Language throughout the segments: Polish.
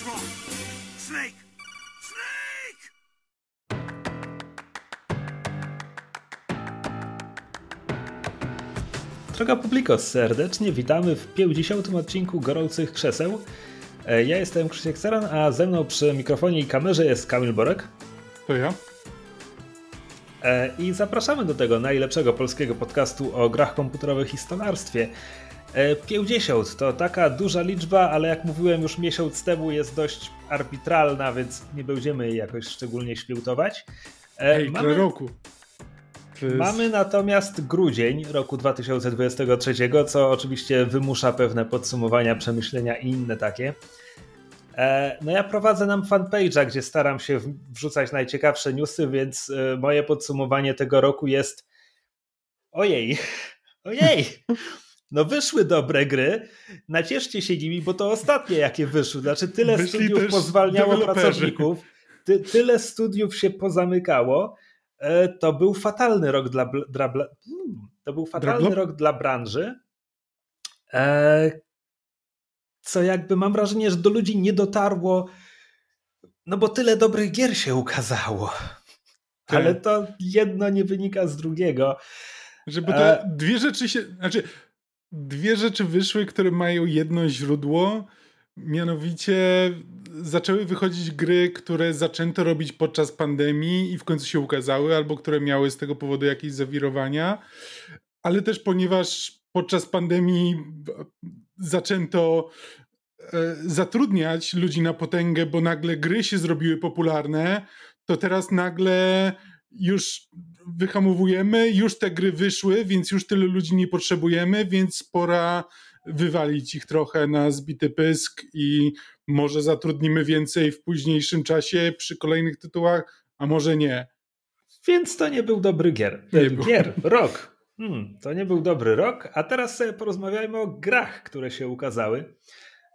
What's wrong? Snake! Snake! Droga publiko, serdecznie witamy w 50. odcinku Gorących Krzeseł. E, Ja jestem Krzysiek Ceran, a ze mną przy mikrofonie i kamerze jest Kamil Borek. To ja? E, I zapraszamy do tego najlepszego polskiego podcastu o grach komputerowych i stolarstwie. E, 50 to taka duża liczba, ale jak mówiłem już miesiąc temu jest dość arbitralna, więc nie będziemy jej jakoś szczególnie świętować. E, Ej, mamy... roku. Jest... Mamy natomiast grudzień roku 2023, co oczywiście wymusza pewne podsumowania, przemyślenia i inne takie. No ja prowadzę nam fanpage'a, gdzie staram się wrzucać najciekawsze newsy, więc moje podsumowanie tego roku jest ojej, ojej, wyszły dobre gry, nacieszcie się nimi, bo to ostatnie jakie wyszły, znaczy tyle Wyszli studiów pozwalniało pracowników, ty, tyle studiów się pozamykało, to był fatalny rok dla, dla, dla to był fatalny rok dla branży. Co jakby mam wrażenie, że do ludzi nie dotarło, no bo tyle dobrych gier się ukazało. Ale to jedno nie wynika z drugiego. Żeby te dwie rzeczy się. Znaczy, dwie rzeczy wyszły, które mają jedno źródło. Mianowicie zaczęły wychodzić gry, które zaczęto robić podczas pandemii i w końcu się ukazały, albo które miały z tego powodu jakieś zawirowania, ale też ponieważ podczas pandemii zaczęto zatrudniać ludzi na potęgę, bo nagle gry się zrobiły popularne, to teraz nagle już wyhamowujemy, już te gry wyszły, więc już tyle ludzi nie potrzebujemy, więc pora wywalić ich trochę na zbity pysk i może zatrudnimy więcej w późniejszym czasie przy kolejnych tytułach, a może nie. Więc to nie był dobry gier. Nie gier, był. rok. Hmm, to nie był dobry rok, a teraz sobie porozmawiajmy o grach, które się ukazały.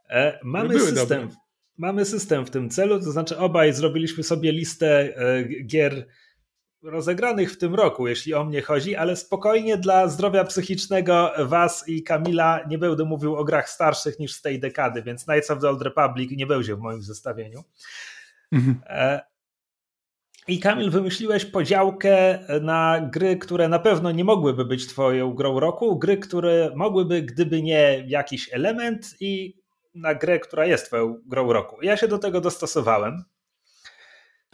E, mamy system. Mamy system w tym celu, to znaczy obaj zrobiliśmy sobie listę e, gier rozegranych w tym roku, jeśli o mnie chodzi, ale spokojnie dla zdrowia psychicznego Was i Kamila nie będę mówił o grach starszych niż z tej dekady, więc Knights of the Old Republic nie będzie w moim zestawieniu. Mhm. I Kamil, wymyśliłeś podziałkę na gry, które na pewno nie mogłyby być Twoją grą roku, gry, które mogłyby, gdyby nie jakiś element, i na grę, która jest Twoją grą roku. Ja się do tego dostosowałem.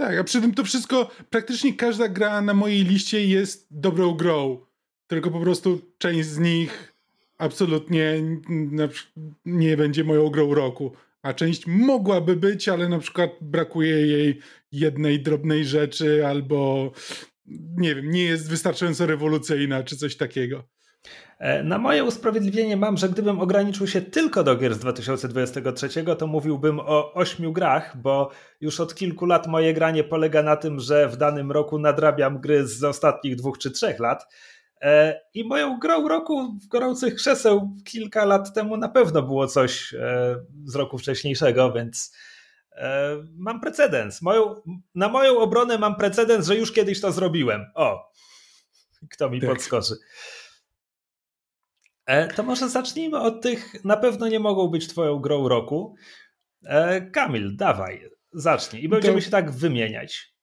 Tak, a przy tym to wszystko, praktycznie każda gra na mojej liście jest dobrą grą. Tylko po prostu część z nich absolutnie nie będzie moją grą roku. A część mogłaby być, ale na przykład brakuje jej jednej drobnej rzeczy, albo nie wiem, nie jest wystarczająco rewolucyjna, czy coś takiego. E, na moje usprawiedliwienie mam, że gdybym ograniczył się tylko do gier z 2023, to mówiłbym o ośmiu grach, bo już od kilku lat moje granie polega na tym, że w danym roku nadrabiam gry z ostatnich dwóch czy trzech lat. E, I moją grą roku w gorących krzeseł kilka lat temu na pewno było coś e, z roku wcześniejszego, więc mam precedens. Moją, na moją obronę mam precedens, że już kiedyś to zrobiłem. O, kto mi tak. podskoczy. E, to może zacznijmy od tych, na pewno nie mogą być twoją grą roku. E, Kamil, dawaj, zacznij i będziemy to się tak wymieniać.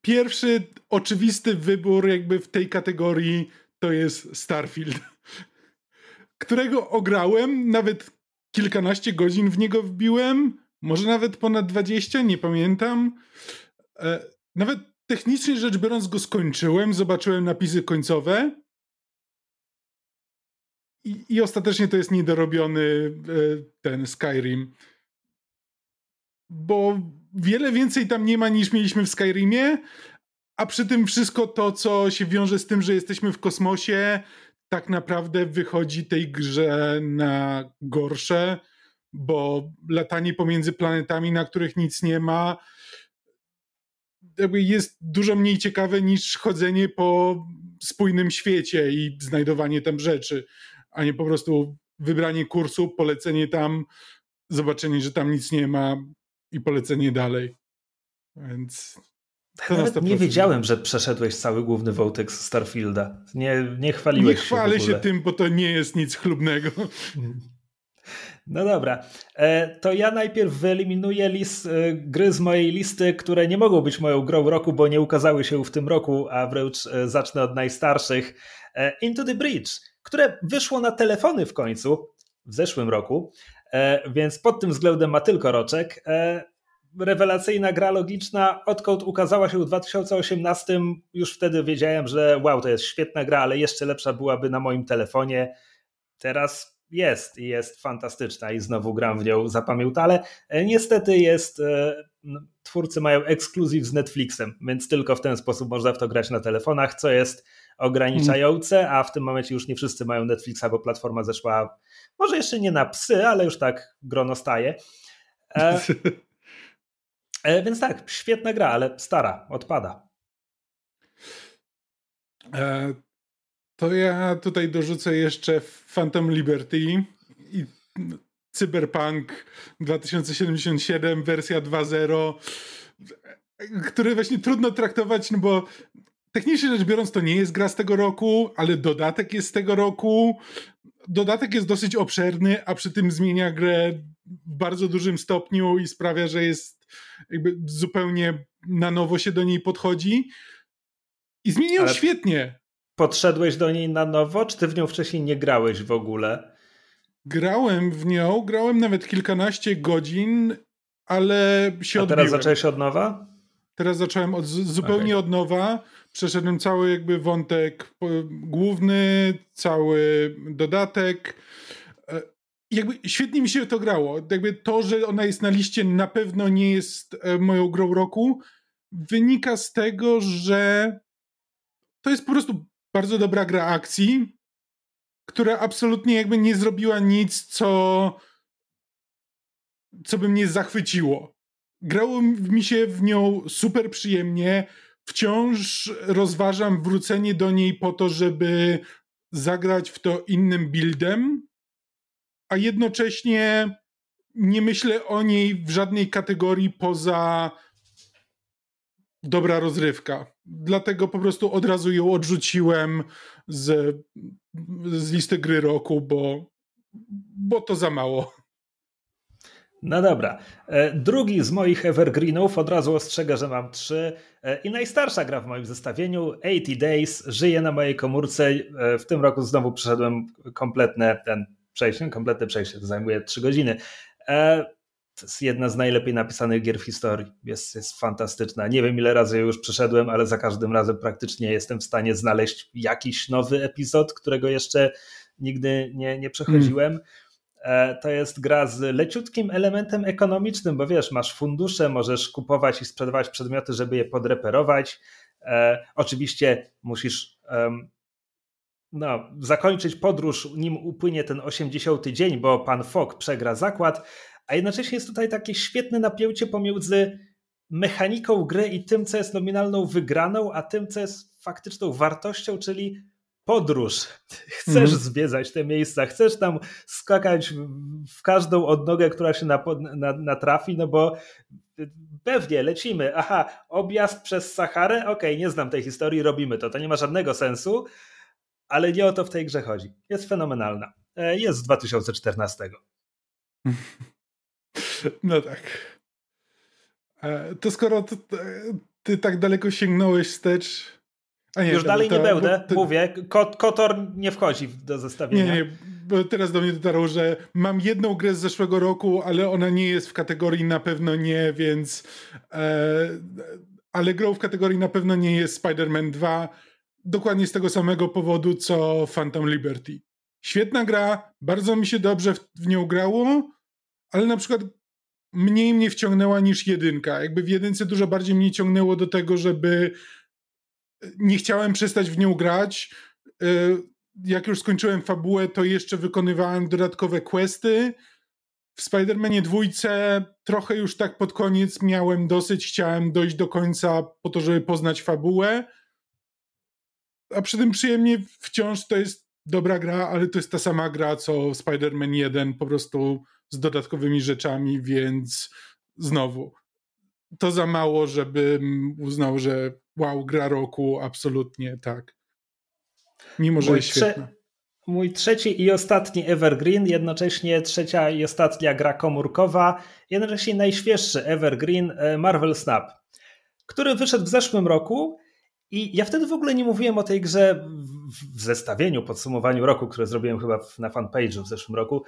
Pierwszy oczywisty wybór jakby w tej kategorii to jest Starfield, którego ograłem, nawet kilkanaście godzin w niego wbiłem, może nawet ponad 20, nie pamiętam. E, nawet technicznie rzecz biorąc go skończyłem, zobaczyłem napisy końcowe i, I ostatecznie to jest niedorobiony e, ten Skyrim. Bo wiele więcej tam nie ma niż mieliśmy w Skyrimie, a przy tym wszystko to, co się wiąże z tym, że jesteśmy w kosmosie, tak naprawdę wychodzi tej grze na gorsze, bo latanie pomiędzy planetami, na których nic nie ma, jest dużo mniej ciekawe niż chodzenie po spójnym świecie i znajdowanie tam rzeczy a nie po prostu wybranie kursu, polecenie tam, zobaczenie, że tam nic nie ma i polecenie dalej. Więc. Nawet nie wiedziałem, że przeszedłeś cały główny wątek z Starfielda. Nie, nie chwaliłeś nie się. Nie chwalę się tym, bo to nie jest nic chlubnego. No dobra, e, to ja najpierw wyeliminuję list, e, gry z mojej listy, które nie mogą być moją grą roku, bo nie ukazały się w tym roku, a wręcz e, zacznę od najstarszych. Into the Bridge, które wyszło na telefony w końcu w zeszłym roku, więc pod tym względem ma tylko roczek. Rewelacyjna gra logiczna, odkąd ukazała się w 2018, już wtedy wiedziałem, że wow, to jest świetna gra, ale jeszcze lepsza byłaby na moim telefonie. Teraz jest i jest fantastyczna i znowu gram w nią zapamiętale. Niestety jest, e, no, twórcy mają ekskluzyw z Netflixem, więc tylko w ten sposób można w to grać na telefonach, co jest ograniczające, a w tym momencie już nie wszyscy mają Netflixa, bo platforma zeszła może jeszcze nie na psy, ale już tak grono staje. E, e, więc tak, świetna gra, ale stara, odpada. E, to ja tutaj dorzucę jeszcze Phantom Liberty i Cyberpunk 2077, wersja 2.0, który właśnie trudno traktować, no bo technicznie rzecz biorąc to nie jest gra z tego roku, ale dodatek jest z tego roku. Dodatek jest dosyć obszerny, a przy tym zmienia grę w bardzo dużym stopniu i sprawia, że jest jakby zupełnie na nowo się do niej podchodzi. I zmieniał ale... świetnie podszedłeś do niej na nowo, czy ty w nią wcześniej nie grałeś w ogóle? Grałem w nią, grałem nawet kilkanaście godzin, ale się A teraz odbiłem. zacząłeś od nowa? Teraz zacząłem od, zupełnie okay. od nowa. Przeszedłem cały jakby wątek główny, cały dodatek. E, jakby świetnie mi się to grało. Jakby to, że ona jest na liście na pewno nie jest e, moją grą roku, wynika z tego, że to jest po prostu bardzo dobra gra akcji, która absolutnie jakby nie zrobiła nic, co, co by mnie zachwyciło. Grało mi się w nią super przyjemnie. Wciąż rozważam wrócenie do niej po to, żeby zagrać w to innym buildem, a jednocześnie nie myślę o niej w żadnej kategorii poza dobra rozrywka. Dlatego po prostu od razu ją odrzuciłem z, z listy gry roku, bo, bo to za mało. No dobra. E, drugi z moich evergreenów, od razu ostrzegę, że mam trzy. E, I najstarsza gra w moim zestawieniu, 80 Days, żyje na mojej komórce. E, w tym roku znowu przeszedłem kompletne ten przejście, kompletne przejście, to zajmuje trzy godziny. To jest jedna z najlepiej napisanych gier w historii. Jest, jest fantastyczna. Nie wiem, ile razy już przeszedłem, ale za każdym razem praktycznie jestem w stanie znaleźć jakiś nowy epizod, którego jeszcze nigdy nie, nie przechodziłem. Hmm. To jest gra z leciutkim elementem ekonomicznym, bo wiesz, masz fundusze, możesz kupować i sprzedawać przedmioty, żeby je podreperować. E, oczywiście musisz no, zakończyć podróż, nim upłynie ten 80 dzień, bo pan Fok przegra zakład, a jednocześnie jest tutaj takie świetne napięcie pomiędzy mechaniką gry i tym, co jest nominalną wygraną, a tym, co jest faktyczną wartością, czyli podróż. Chcesz mm. zwiedzać te miejsca, chcesz tam skakać w każdą odnogę, która się natrafi, no bo pewnie lecimy. Aha, objazd przez Saharę? Okej, okay, nie znam tej historii, robimy to. To nie ma żadnego sensu, ale nie o to w tej grze chodzi. Jest fenomenalna. E, jest z 2014. No tak. E, to skoro ty, ty tak daleko sięgnąłeś wstecz. A nie, Już dalej to, nie będę, to, mówię. Kot, Kotor nie wchodzi do zestawienia. Nie, nie, bo teraz do mnie dotarło, że mam jedną grę z zeszłego roku, ale ona nie jest w kategorii na pewno nie, więc. E, ale grą w kategorii na pewno nie jest Spider-Man 2. Dokładnie z tego samego powodu co Phantom Liberty. Świetna gra, bardzo mi się dobrze w, w nią grało, ale na przykład mniej mnie wciągnęła niż jedynka. Jakby w jedynce dużo bardziej mnie ciągnęło do tego, żeby nie chciałem przestać w nią grać. E, jak już skończyłem fabułę, to jeszcze wykonywałem dodatkowe questy. W Spider-Manie dwójce trochę już tak pod koniec miałem dosyć, chciałem dojść do końca po to, żeby poznać fabułę. A przy tym przyjemnie wciąż to jest dobra gra, ale to jest ta sama gra co Spider-Man 1, po prostu z dodatkowymi rzeczami, więc znowu to za mało, żebym uznał, że wow, gra roku, absolutnie tak. Mimo, że mój jest świetna. Mój trzeci i ostatni Evergreen, jednocześnie trzecia i ostatnia gra komórkowa, jednocześnie najświeższy Evergreen e, Marvel Snap, który wyszedł w zeszłym roku i ja wtedy w ogóle nie mówiłem o tej grze w zestawieniu, podsumowaniu roku, które zrobiłem chyba na fanpage'u w zeszłym roku.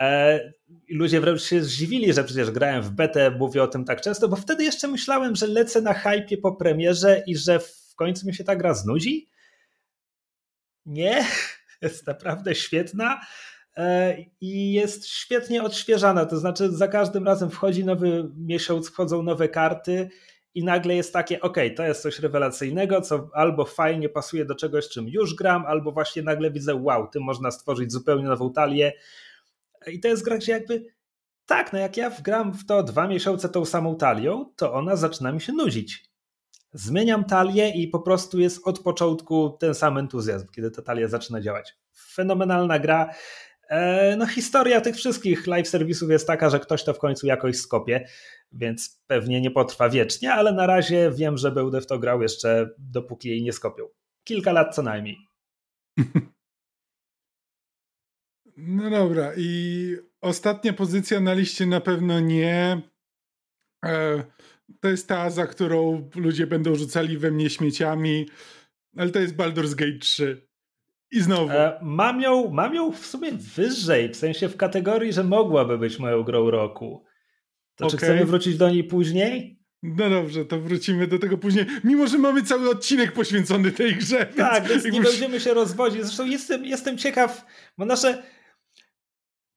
E, ludzie wręcz się zdziwili, że przecież grałem w betę, mówię o tym tak często, bo wtedy jeszcze myślałem, że lecę na hypie po premierze i że w końcu mi się ta gra znudzi. Nie, jest naprawdę świetna e, i jest świetnie odświeżana. To znaczy, za każdym razem wchodzi nowy miesiąc, wchodzą nowe karty i nagle jest takie, ok, to jest coś rewelacyjnego, co albo fajnie pasuje do czegoś, czym już gram, albo właśnie nagle widzę, wow, tym można stworzyć zupełnie nową talię. I to jest gra, gdzie jakby tak, no jak ja wgram w to dwa miesiące tą samą talią, to ona zaczyna mi się nudzić. Zmieniam talię i po prostu jest od początku ten sam entuzjazm, kiedy ta talia zaczyna działać. Fenomenalna gra. E, no, historia tych wszystkich live serwisów jest taka, że ktoś to w końcu jakoś skopie, więc pewnie nie potrwa wiecznie, ale na razie wiem, że będę w to grał jeszcze dopóki jej nie skopią. Kilka lat co najmniej. No dobra, i ostatnia pozycja na liście na pewno nie. E, to jest ta, za którą ludzie będą rzucali we mnie śmieciami, ale to jest Baldur's Gate 3. I znowu. E, mam, ją, mam ją w sumie wyżej, w sensie w kategorii, że mogłaby być moją grą roku. To okay. czy chcemy wrócić do niej później? No dobrze, to wrócimy do tego później. Mimo, że mamy cały odcinek poświęcony tej grze. Tak, więc, więc nie będziemy się rozwodzić. Zresztą jestem, jestem ciekaw, bo nasze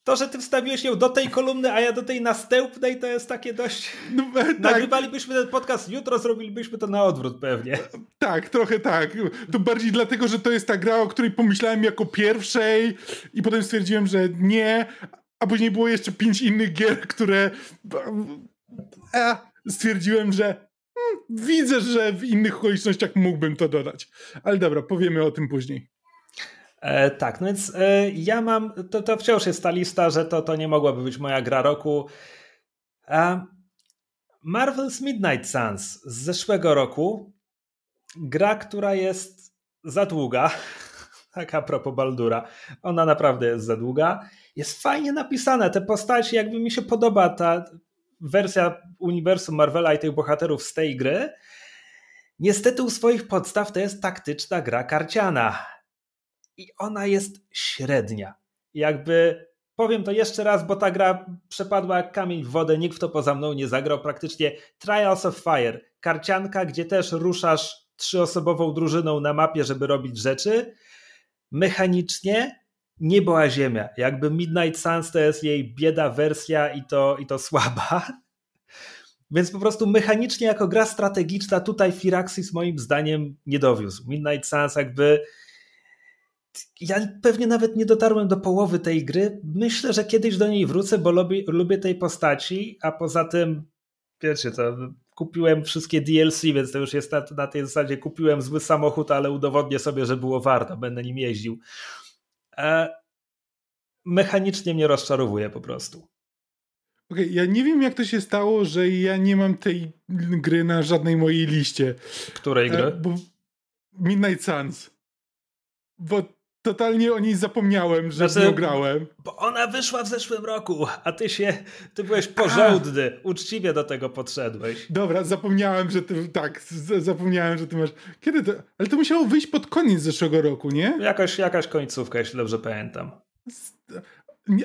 to, że ty wstawiłeś ją do tej kolumny, a ja do tej następnej, to jest takie dość... No, e, tak. Nagrywalibyśmy ten podcast jutro, zrobilibyśmy to na odwrót pewnie. Tak, trochę tak. To bardziej dlatego, że to jest ta gra, o której pomyślałem jako pierwszej i potem stwierdziłem, że nie, a później było jeszcze pięć innych gier, które e, stwierdziłem, że hmm, widzę, że w innych okolicznościach mógłbym to dodać. Ale dobra, powiemy o tym później. E, tak, no więc e, ja mam, to, to wciąż jest ta lista, że to, to nie mogłaby być moja gra roku. E, Marvel's Midnight Suns z zeszłego roku. Gra, która jest za długa. Tak a propos Baldura. Ona naprawdę jest za długa. Jest fajnie napisana. Te postaci, jakby mi się podoba ta wersja uniwersum Marvela i tych bohaterów z tej gry. Niestety u swoich podstaw to jest taktyczna gra karciana i ona jest średnia. Jakby powiem to jeszcze raz, bo ta gra przepadła jak kamień w wodę, nikt w to poza mną nie zagrał. Praktycznie Trials of Fire, karcianka, gdzie też ruszasz trzyosobową drużyną na mapie, żeby robić rzeczy. Mechanicznie niebo a ziemia. Jakby Midnight Suns to jest jej bieda wersja i to, i to słaba. Więc po prostu mechanicznie jako gra strategiczna tutaj Firaxis moim zdaniem nie dowiózł. Midnight Suns jakby ja pewnie nawet nie dotarłem do połowy tej gry. Myślę, że kiedyś do niej wrócę, bo lubię, lubię tej postaci, a poza tym, wiecie, to kupiłem wszystkie DLC, więc to już jest na, na tej zasadzie, kupiłem zły samochód, ale udowodnię sobie, że było warto, będę nim jeździł. E, mechanicznie mnie rozczarowuje po prostu. Okej, okay, ja nie wiem jak to się stało, że ja nie mam tej gry na żadnej mojej liście. Której gry? E, bo Midnight Suns. Bo totalnie o niej zapomniałem, że znaczy, grałem. Bo ona wyszła w zeszłym roku, a ty się, ty byłeś porządny, a. uczciwie do tego podszedłeś. Dobra, zapomniałem, że ty, tak, zapomniałem, że ty masz, kiedy to, ale to musiało wyjść pod koniec zeszłego roku, nie? Jakaś, jakaś końcówka, jeśli dobrze pamiętam.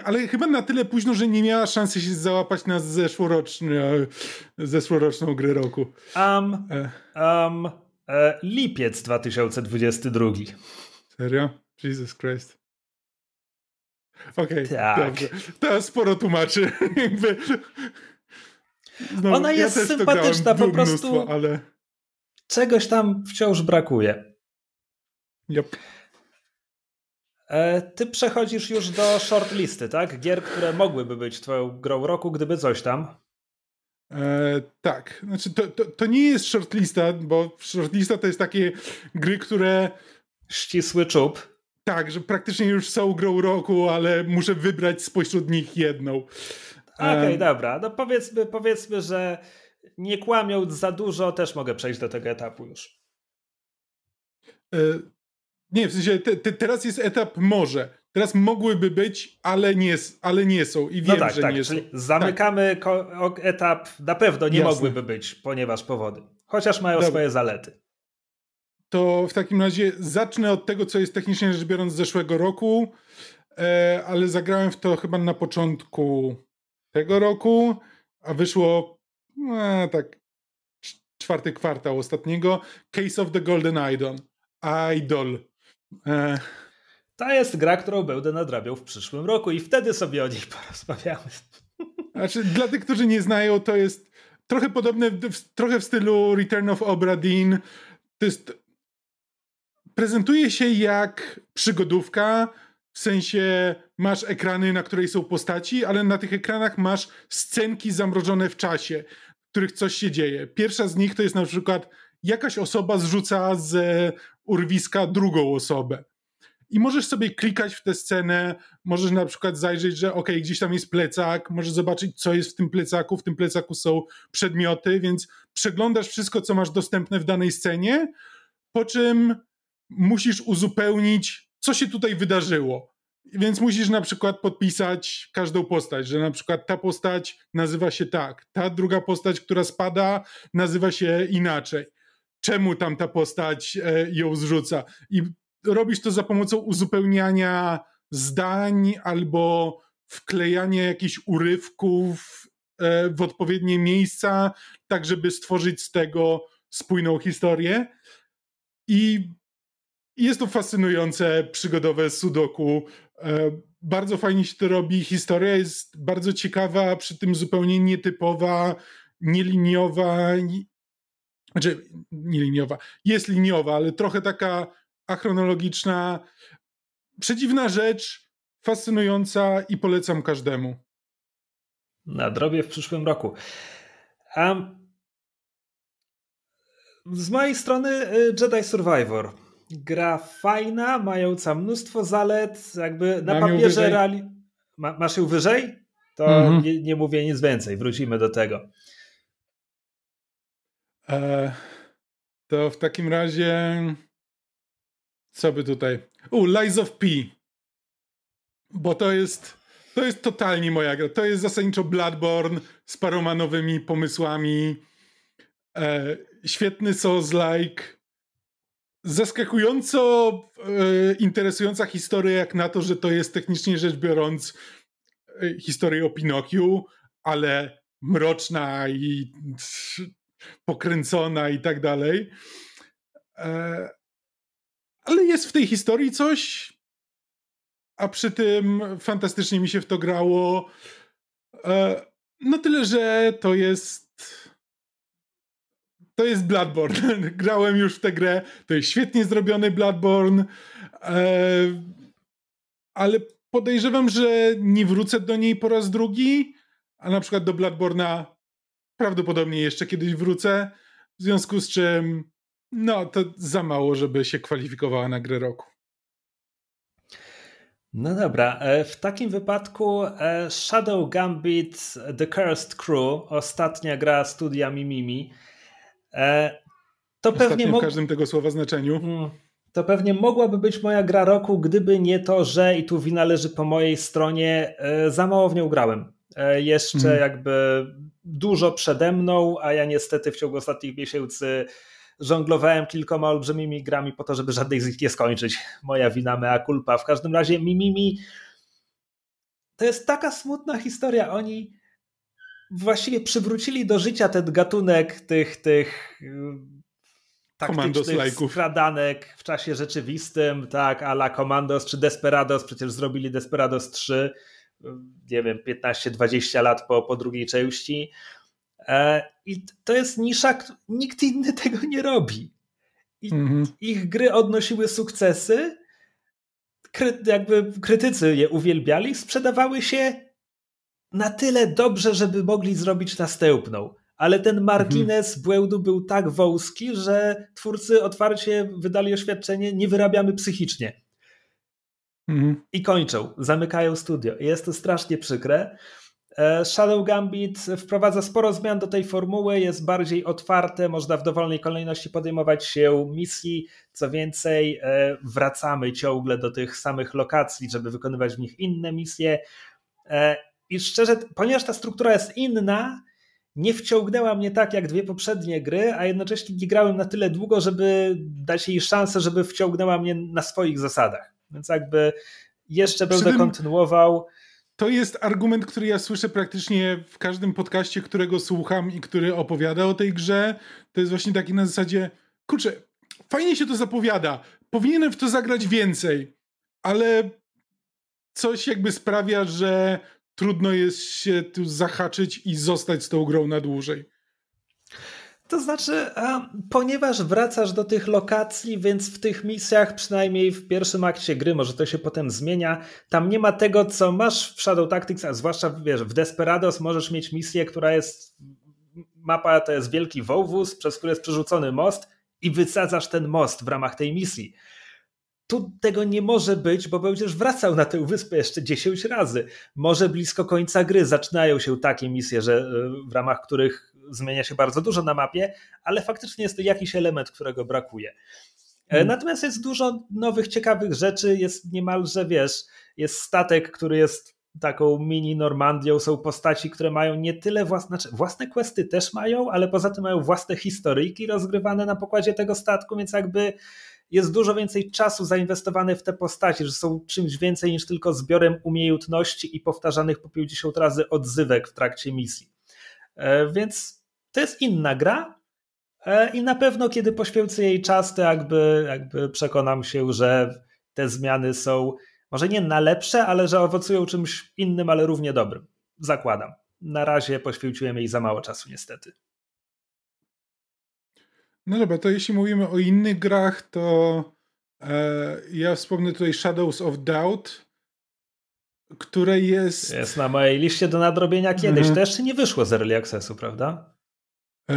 Ale chyba na tyle późno, że nie miała szansy się załapać na zeszłoroczny, zeszłoroczną grę roku. Um, um, e, lipiec 2022. Serio? Jesus Christ. Okej, okay, tak. dobrze. To sporo tłumaczy. Znowu, Ona jest ja sympatyczna, po prostu mnóstwo, ale... czegoś tam wciąż brakuje. Yep. E, ty przechodzisz już do shortlisty, tak? Gier, które mogłyby być twoją grą roku, gdyby coś tam. E, tak, znaczy to, to, to, nie jest shortlista, bo shortlista to jest takie gry, które... Ścisły czub. Tak, że praktycznie już są grą roku, ale muszę wybrać spośród nich jedną. Okej, okay, dobra. No powiedzmy, powiedzmy, że nie kłamiąc za dużo, też mogę przejść do tego etapu już. E, Nie, w sensie te, te, teraz jest etap może. Teraz mogłyby być, ale nie, ale nie są. I wiem, no tak, że tak, nie czyli są. Zamykamy tak. etap, na pewno nie Jasne. mogłyby być, ponieważ powody. Chociaż mają Dobra. swoje zalety. To w takim razie zacznę od tego, co jest technicznie rzecz biorąc z zeszłego roku, e, ale zagrałem w to chyba na początku tego roku, a wyszło e, tak czwarty kwartał ostatniego. Case of the Golden Idol. Idol. E, to jest gra, którą będę nadrabiał w przyszłym roku i wtedy sobie o niej porozmawiamy. Znaczy, dla tych, którzy nie znają, to jest trochę podobne, w, trochę w stylu Return of Obra Dinn. To jest... Prezentuje się jak przygodówka, w sensie masz ekrany, na której są postaci, ale na tych ekranach masz scenki zamrożone w czasie, w których coś się dzieje. Pierwsza z nich to jest na przykład jakaś osoba zrzuca z urwiska drugą osobę. I możesz sobie klikać w tę scenę, możesz na przykład zajrzeć, że ok, gdzieś tam jest plecak, możesz zobaczyć, co jest w tym plecaku. W tym plecaku są przedmioty, więc przeglądasz wszystko, co masz dostępne w danej scenie, po czym musisz uzupełnić, co się tutaj wydarzyło. Więc musisz na przykład podpisać każdą postać, że na przykład ta postać nazywa się tak, ta druga postać, która spada, nazywa się inaczej. Czemu tam ta postać e, ją zrzuca? I robisz to za pomocą uzupełniania zdań albo wklejania jakichś urywków e, w odpowiednie miejsca, tak żeby stworzyć z tego spójną historię. I jest to fascynujące, przygodowe sudoku. E, bardzo fajnie się to robi. Historia jest bardzo ciekawa, przy tym zupełnie nietypowa, nieliniowa. Znaczy, nieliniowa. Jest liniowa, ale trochę taka achronologiczna, przedziwna rzecz, fascynująca i polecam każdemu. Nadrobię w przyszłym roku. Um, z mojej strony y, Jedi Survivor. Gra fajna, mająca mnóstwo zalet, jakby na Mam papierze reali... Ma, masz ją wyżej? To mhm. nie, nie, mówię nic więcej, wrócimy do tego. E, to w takim razie co by tutaj? U, Lies of P. Bo to jest. To jest totalnie moja gra. To jest zasadniczo Bloodborne z paroma nowymi pomysłami. E, świetny Souls-like. Zaskakująco e, interesująca historia, jak na to, że to jest technicznie rzecz biorąc e, historia o Pinokiu, ale mroczna i pokręcona i tak dalej. E, ale jest w tej historii coś, a przy tym fantastycznie mi się w to grało. No tyle, że to jest. To jest Bloodborne. Grałem już w tę grę. To jest świetnie zrobiony Bloodborne. E, ale podejrzewam, że nie wrócę do niej po raz drugi. A na przykład do Bloodborne'a prawdopodobnie jeszcze kiedyś wrócę. W związku z czym no, to za mało, żeby się kwalifikowała na grę roku. No dobra, e, w takim wypadku e, Shadow Gambit The Cursed Crew, ostatnia gra studia Mimimi. E, to pewnie w każdym tego słowa znaczeniu. Mm, to pewnie mogłaby być moja gra roku, gdyby nie to, że i tu wina leży po mojej stronie, za mało w nią grałem. Jeszcze mm. jakby dużo przede mną, a ja niestety w ciągu ostatnich miesięcy żonglowałem kilkoma olbrzymimi grami po to, żeby żadnej z nich nie skończyć. Moja wina, mea culpa. W każdym razie Mimimi to jest taka smutna historia. Oni właściwie przywrócili do życia ten gatunek tych, tych y, taktycznych skradanek w czasie rzeczywistym, tak, a la Commandos czy Desperados, przecież zrobili Desperados 3, nie wiem, 15-20 lat po, po drugiej części. E, I to jest nisza, nikt inny tego nie robi. I mhm. Ich gry odnosiły sukcesy, kry, jakby krytycy je uwielbiali, sprzedawały się na tyle dobrze, żeby mogli zrobić następną. Ale ten margines mhm. błędu był tak wąski, że twórcy otwarcie wydali oświadczenie: nie wyrabiamy psychicznie. Mhm. I kończą, zamykają studio. Jest to strasznie przykre. E, Shadow Gambit wprowadza sporo zmian do tej formuły, jest bardziej otwarte, można w dowolnej kolejności podejmować się misji. Co więcej, e, wracamy ciągle do tych samych lokacji, żeby wykonywać w nich inne misje. I szczerze, ponieważ ta struktura jest inna, nie wciągnęła mnie tak jak dwie poprzednie gry, a jednocześnie nie grałem na tyle długo, żeby dać jej szansę, żeby wciągnęła mnie na swoich zasadach. Więc jakby jeszcze będę kontynuował to jest argument, który ja słyszę praktycznie w każdym podcaście, którego słucham i który opowiada o tej grze. To jest właśnie taki na zasadzie, kurczę, fajnie się to zapowiada, powinienem w to zagrać więcej, ale coś jakby sprawia, że trudno jest się tu zahaczyć i zostać z tą grą na dłużej. To znaczy, ponieważ wracasz do tych lokacji, więc w tych misjach, przynajmniej w pierwszym akcie gry, może to się potem zmienia, tam nie ma tego, co masz w Shadow Tactics, a zwłaszcza wiesz, w Desperados możesz mieć misję, która jest. Mapa to jest wielki wąwóz, przez który jest przerzucony most, i wysadzasz ten most w ramach tej misji. Tu tego nie może być, bo będziesz wracał na tę wyspę jeszcze 10 razy. Może blisko końca gry zaczynają się takie misje, że y, w ramach których zmienia się bardzo dużo na mapie, ale faktycznie jest to jakiś element, którego brakuje. E, hmm. Natomiast jest dużo nowych, ciekawych rzeczy. Jest niemalże, wiesz, jest statek, który jest taką mini Normandią. Są postaci, które mają nie tyle własne, znaczy własne questy też mają, ale poza tym mają własne historyjki rozgrywane na pokładzie tego statku, więc jakby jest dużo więcej czasu zainwestowane w te postaci, że są czymś więcej niż tylko zbiorem umiejętności i powtarzanych po 50 razy odzywek w trakcie misji. E, więc to jest inna gra e, i na pewno kiedy poświęcę jej czas, to jakby, jakby przekonam się, że te zmiany są może nie na lepsze, ale że owocują czymś innym, ale równie dobrym. Zakładam. Na razie poświęciłem jej za mało czasu, niestety. No dobra, to jeśli mówimy o innych grach, to e, ja wspomnę tutaj Shadows of Doubt, które jest... Jest na mojej liście do nadrobienia kiedyś. Mhm. To jeszcze nie wyszło z Early Accessu, prawda? E...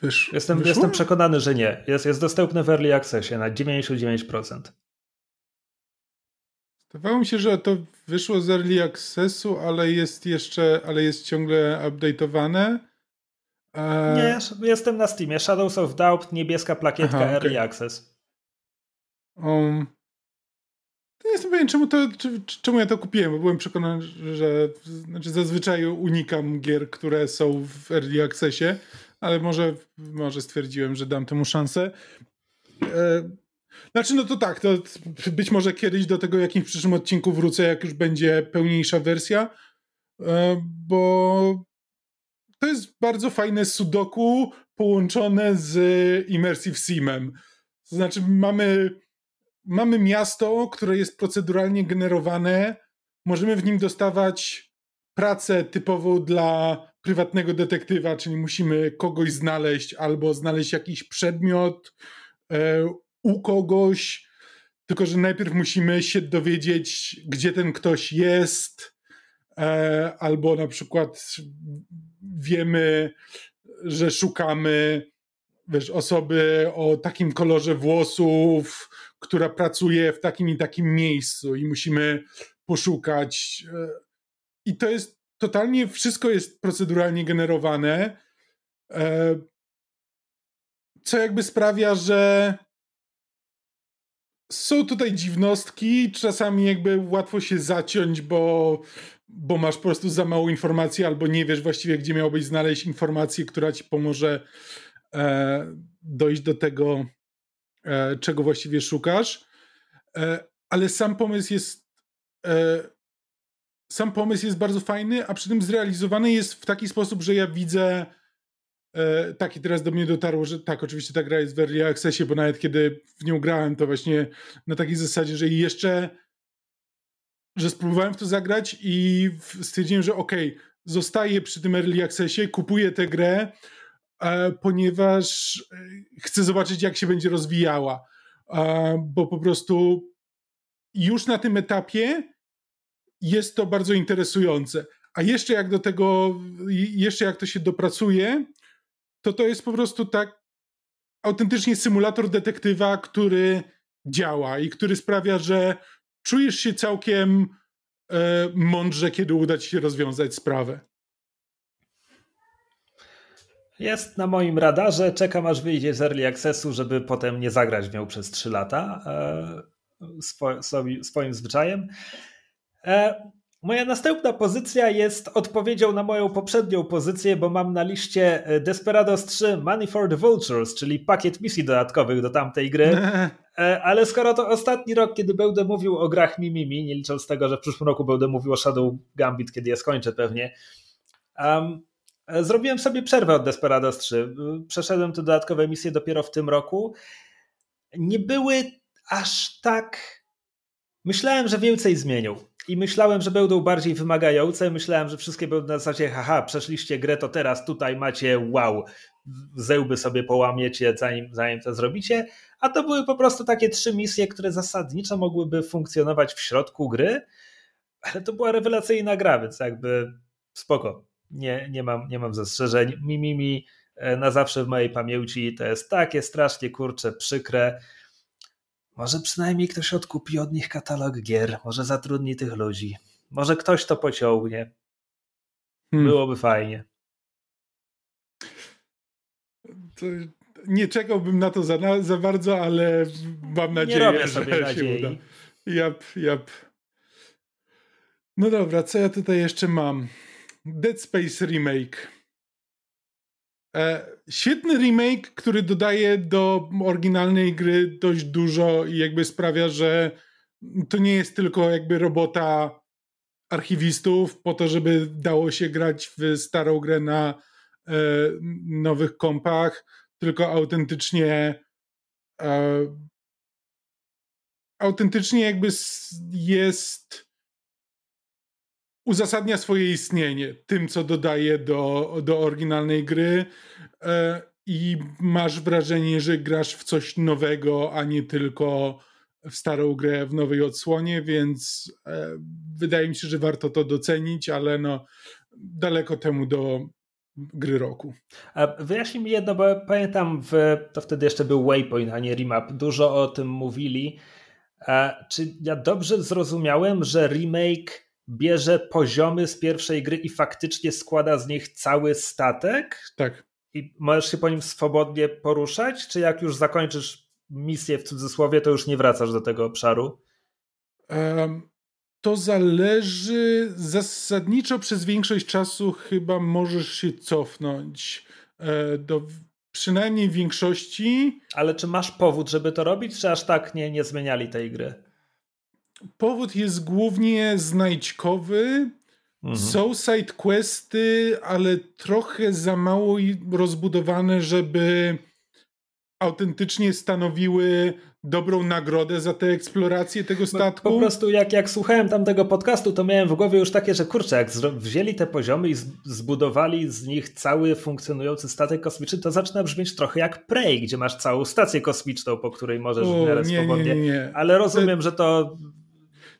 Wysz... Jestem, jestem przekonany, że nie. Jest, jest dostępne w Early Accessie na 99%. Wydawało mi się, że to wyszło z Early Accessu, ale jest jeszcze, ale jest ciągle update'owane. E... Nie, jestem na Steamie. Shadows of Doubt, niebieska plakietka Aha, Early Access. Um, nie jestem pewien, czemu, to, czemu ja to kupiłem, bo byłem przekonany, że znaczy zazwyczaj unikam gier, które są w Early Accessie, ale może, może stwierdziłem, że dam temu szansę. E, znaczy, no to tak, to być może kiedyś do tego jakimś przyszłym odcinku wrócę, jak już będzie pełniejsza wersja, e, bo to jest bardzo fajne sudoku połączone z Immersive Simem. To znaczy, mamy mamy miasto, które jest proceduralnie generowane, możemy w nim dostawać pracę typową dla prywatnego detektywa, czyli musimy kogoś znaleźć albo znaleźć jakiś przedmiot e, u kogoś, tylko że najpierw musimy się dowiedzieć, gdzie ten ktoś jest, e, albo na przykład wiemy, że szukamy wiesz, osoby o takim kolorze włosów, która pracuje w takim i takim miejscu i musimy poszukać. E, I to jest totalnie, wszystko jest proceduralnie generowane, e, co jakby sprawia, że są tutaj dziwnostki, czasami jakby łatwo się zaciąć, bo, bo masz po prostu za mało informacji albo nie wiesz właściwie, gdzie miałbyś znaleźć informację, która ci pomoże e, dojść do tego, E, czego właściwie szukasz, e, ale sam pomysł jest e, sam pomysł jest bardzo fajny, a przy tym zrealizowany jest w taki sposób, że ja widzę tak i teraz do mnie dotarło, że tak, oczywiście ta gra jest w Early Accessie, bo nawet kiedy w nią grałem, to właśnie na takiej zasadzie, że jeszcze że spróbowałem w to zagrać i stwierdziłem, że okej, okay, zostaję przy tym Early Accessie, kupuję tę grę, E, ponieważ e, chcę zobaczyć, jak się będzie rozwijała. E, bo po prostu już na tym etapie jest to bardzo interesujące. A jeszcze jak do tego, jeszcze jak to się dopracuje, to to jest po prostu tak autentycznie symulator detektywa, który działa i który sprawia, że czujesz się całkiem e, mądrze, kiedy uda ci się rozwiązać sprawę. Jest na moim radarze, czekam aż wyjdzie z Early Accessu, żeby potem nie zagrać w nią przez 3 lata e, swo, swoim zwyczajem. E, moja następna pozycja jest odpowiedzią na moją poprzednią pozycję, bo mam na liście e, Desperados 3 Money for the Vultures, czyli pakiet misji dodatkowych do tamtej gry. Ale skoro to ostatni rok, kiedy będę mówił o grach Mimimi, nie licząc tego, że w przyszłym roku będę mówił o Shadow Gambit, kiedy je skończę pewnie, um, zrobiłem sobie przerwę od Desperados 3. Przeszedłem te dodatkowe misje dopiero w tym roku. Nie były aż tak. Myślałem, że więcej zmienią i myślałem, że będą bardziej wymagające. Myślałem, że wszystkie będą na zasadzie, haha, przeszliście grę, to teraz tutaj macie wow, zełby sobie połamiecie, zanim, zanim to zrobicie. A to były po prostu takie trzy misje, które zasadniczo mogłyby funkcjonować w środku gry, ale to była rewelacyjna gra, więc jakby spoko. Nie, nie, mam, nie mam zastrzeżeń. Mimimi mi, mi e, na zawsze w mojej pamięci to jest takie strasznie kurcze, przykre może przynajmniej ktoś odkupi od nich katalog gier, może zatrudni tych ludzi. Może ktoś to pociągnie. Hmm. Byłoby fajnie. To nie czekałbym na to za, za bardzo, ale mam nadzieję, że nadziei. się uda. Jap, jap. No dobra, co ja tutaj jeszcze mam? Dead Space Remake. E, świetny remake, który dodaje do oryginalnej gry dość dużo i jakby sprawia, że to nie jest tylko jakby robota archiwistów po to, żeby dało się grać w starą grę na e, nowych kompach, tylko autentycznie e, autentycznie jakby jest uzasadnia swoje istnienie tym, co dodaje do, do oryginalnej gry e, i masz wrażenie, że grasz w coś nowego, a nie tylko w starą grę w nowej odsłonie, więc e, wydaje mi się, że warto to docenić, ale no daleko temu do gry roku. A wyjaśnij mi jedno, bo pamiętam, w, to wtedy jeszcze był Waypoint, a nie Remap, dużo o tym mówili. A, czy ja dobrze zrozumiałem, że remake bierze poziomy z pierwszej gry i faktycznie składa z nich cały statek? Tak. I możesz się po nim swobodnie poruszać? Czy jak już zakończysz misję w cudzysłowie, to już nie wracasz do tego obszaru? Um, to zależy. Zasadniczo przez większość czasu chyba możesz się cofnąć e, do przynajmniej większości. Ale czy masz powód, żeby to robić, czy aż tak nie, nie zmieniali tej gry? Powód jest głównie znajdźkowy. Mhm. Są side questy, ale trochę za mało rozbudowane, żeby autentycznie stanowiły dobrą nagrodę za tę eksplorację tego statku. Po, po prostu jak, jak słuchałem tamtego podcastu, to miałem w głowie już takie, że kurczę, jak wzięli te poziomy i zbudowali z nich cały funkcjonujący statek kosmiczny, to zaczyna brzmieć trochę jak Prey, gdzie masz całą stację kosmiczną, po której możesz o, w miarę nie, swobodnie. Nie, nie, Ale rozumiem, że to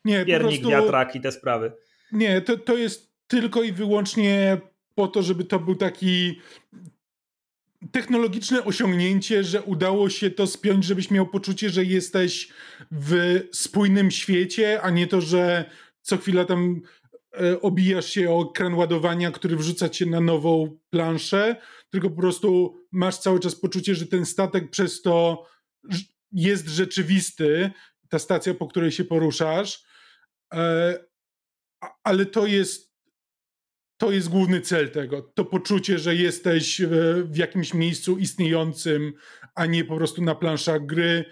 nie, piernik, prostu, wiatrak i te sprawy. Nie, to, to jest tylko i wyłącznie po to, żeby to był taki technologiczne osiągnięcie, że udało się to spiąć, żebyś miał poczucie, że jesteś w spójnym świecie, a nie to, że co chwila tam e, obijasz się o ekran ładowania, który wrzuca cię na nową planszę, tylko po prostu masz cały czas poczucie, że ten statek przez to jest rzeczywisty, ta stacja, po której się poruszasz ale to jest to jest główny cel tego. To poczucie, że jesteś w jakimś miejscu istniejącym, a nie po prostu na planszach gry,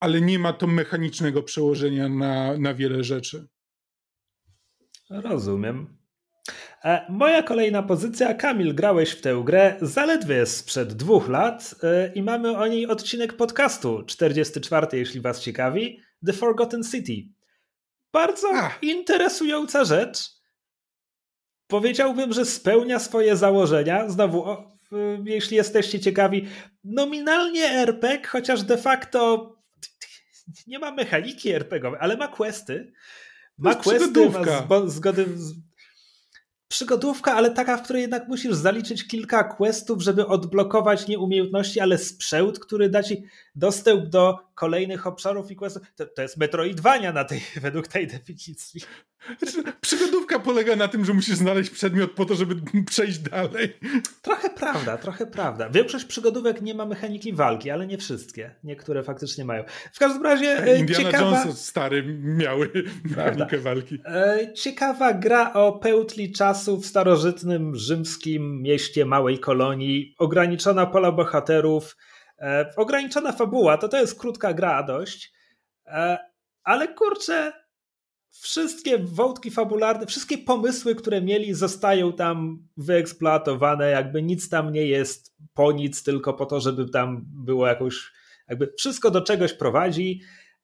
ale nie ma to mechanicznego przełożenia na, na wiele rzeczy. Rozumiem. E, moja kolejna pozycja, Kamil, grałeś w tę grę zaledwie sprzed dwóch lat e, i mamy o niej odcinek podcastu 44, jeśli Was ciekawi, The Forgotten City. Bardzo Ach. interesująca rzecz. Powiedziałbym, że spełnia swoje założenia. Znowu, o, jeśli jesteście ciekawi, nominalnie RPG, chociaż de facto nie ma mechaniki RPGowej, ale ma questy. Ma questy, ma zgody, przygodówka, ale taka, w której jednak musisz zaliczyć kilka questów, żeby odblokować nie umiejętności, ale sprzęt, który da ci dostęp do kolejnych obszarów i questów. To, to jest Metroidvania na tej, według tej definicji. Przygodówka polega na tym, że musisz znaleźć przedmiot po to, żeby przejść dalej. Trochę prawda, trochę prawda. Większość przygodówek nie ma mechaniki walki, ale nie wszystkie. Niektóre faktycznie mają. W każdym razie e, Indiana ciekawa... Jones stary miały mechanikę walki. E, ciekawa gra o pełtli czasu w starożytnym rzymskim mieście małej kolonii. Ograniczona pola bohaterów, e, ograniczona fabuła. To to jest krótka gra dość. Ale kurczę, wszystkie wątki fabularne, wszystkie pomysły, które mieli, zostają tam wyeksploatowane, jakby nic tam nie jest po nic, tylko po to, żeby tam było jakoś, jakby wszystko do czegoś prowadzi.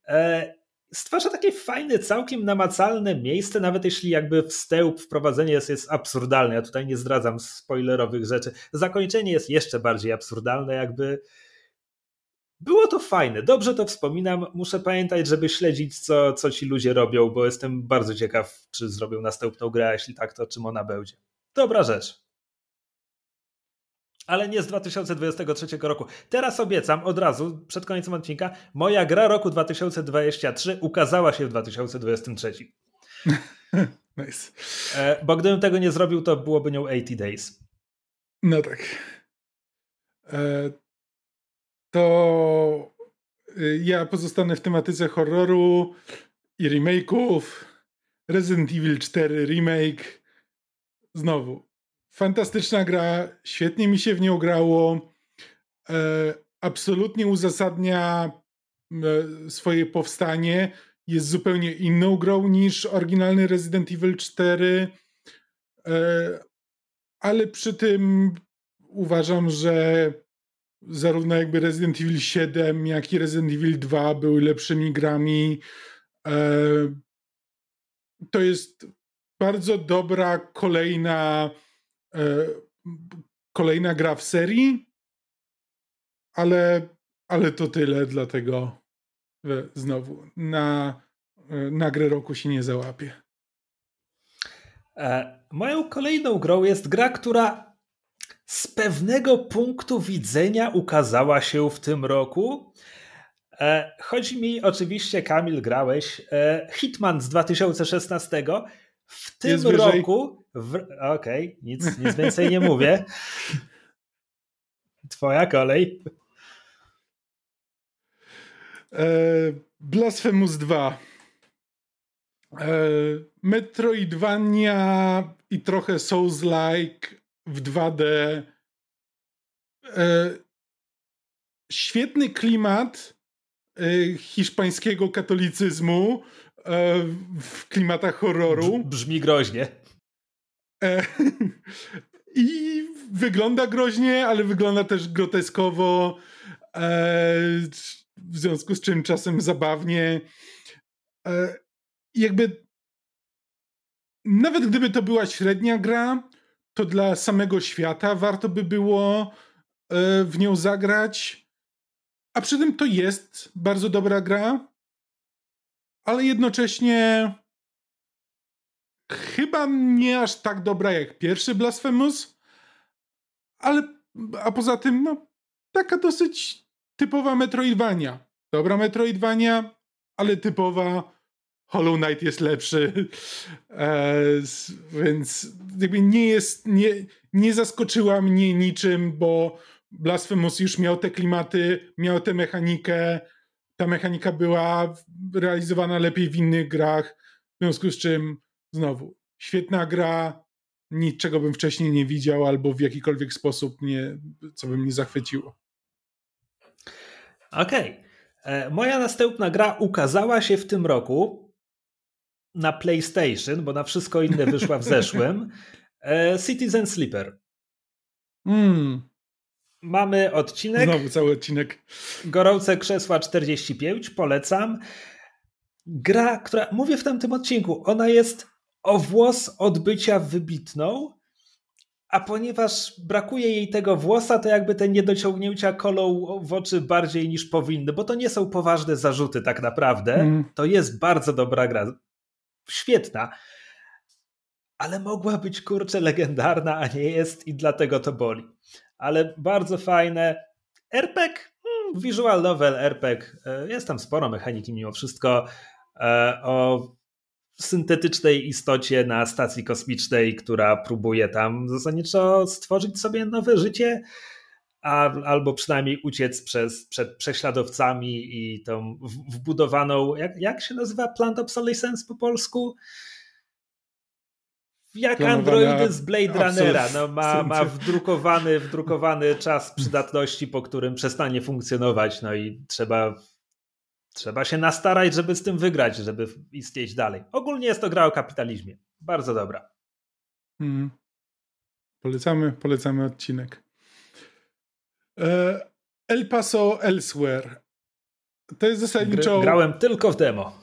E, stwarza takie fajne, całkiem namacalne miejsce, nawet jeśli jakby wstęp, wprowadzenie jest, jest absurdalne. Ja tutaj nie zdradzam spoilerowych rzeczy. Zakończenie jest jeszcze bardziej absurdalne, jakby było to fajne, dobrze to wspominam. Muszę pamiętać, żeby śledzić, co, co ci ludzie robią, bo jestem bardzo ciekaw, czy zrobią następną grę, a jeśli tak, to czym ona będzie. Dobra rzecz. Ale nie z 2023 roku. Teraz obiecam od razu, przed końcem odcinka, moja gra roku 2023 ukazała się w 2023. nice. E, bo gdybym tego nie zrobił, to byłoby nią 80 Days. No tak. E, to y, ja pozostanę w tematyce horroru i remake'ów. Resident Evil 4 remake. Znowu. Fantastyczna gra, świetnie mi się w nią grało. E, absolutnie uzasadnia e, swoje powstanie. Jest zupełnie inną grą niż oryginalny Resident Evil 4. E, ale przy tym uważam, że zarówno jakby Resident Evil 7, jak i Resident Evil 2 były lepszymi grami. E, to jest bardzo dobra kolejna e, kolejna gra w serii, ale, ale to tyle, dlatego znowu na, e, na grę roku się nie załapie. Moją kolejną grą jest gra, która z pewnego punktu widzenia ukazała się w tym roku. E, chodzi mi oczywiście, Kamil, grałeś e, Hitman z 2016. W tym Jest roku. Okej, okay, nic, nic więcej nie mówię. Twoja kolej. E, Blasphemous 2. E, Metroidvania i trochę Souls-like w 2D. E, świetny klimat e, hiszpańskiego katolicyzmu e, w klimatach horroru. Brzmi groźnie. E, I wygląda groźnie, ale wygląda też groteskowo. E, w związku z czym czasem zabawnie. E, jakby nawet gdyby to była średnia gra, to dla samego świata warto by było e, w nią zagrać. A przy tym to jest bardzo dobra gra, ale jednocześnie chyba nie aż tak dobra jak pierwszy Blasphemous, ale a poza tym no, taka dosyć typowa Metroidvania. Dobra Metroidvania, ale typowa Hollow Knight jest lepszy, e, więc jakby nie jest, nie, nie zaskoczyła mnie niczym, bo Blasphemous już miał te klimaty, miał tę mechanikę, ta mechanika była realizowana lepiej w innych grach, w związku z czym znowu, świetna gra, niczego bym wcześniej nie widział albo w jakikolwiek sposób nie, co by mnie zachwyciło. Okej. Okay. E, moja następna gra ukazała się w tym roku na PlayStation, bo na wszystko inne wyszła w zeszłym. E, Citizen Sleeper. Mm. Mamy odcinek. Znowu cały odcinek. Gorące krzesła 45, polecam. Gra, która, mówię w tamtym odcinku, ona jest o włos od bycia wybitną, a ponieważ brakuje jej tego włosa, to jakby te niedociągnięcia kolą w oczy bardziej niż powinny, bo to nie są poważne zarzuty tak naprawdę. Mm. To jest bardzo dobra gra świetna, ale mogła być kurczę legendarna, a nie jest i dlatego to boli. Ale bardzo fajne. RPG, hmm, visual novel RPG. E, jest tam sporo mechaniki mimo wszystko. E, o syntetycznej istocie na stacji kosmicznej, która próbuje tam zasadniczo stworzyć sobie nowe życie, a, albo przynajmniej uciec przez, przed prześladowcami i tą wbudowaną, jak, jak się nazywa plant obsolescence po polsku? Jak androidy z Blade Runnera, no ma, ma wdrukowany, wdrukowany czas przydatności, po którym przestanie funkcjonować, no i trzeba Trzeba się nastarać, żeby z tym wygrać, żeby istnieć dalej. Ogólnie jest to gra o kapitalizmie. Bardzo dobra. Hmm. Polecamy, polecamy odcinek. E, El Paso Elsewhere. To jest zasadniczo. Grałem tylko w demo.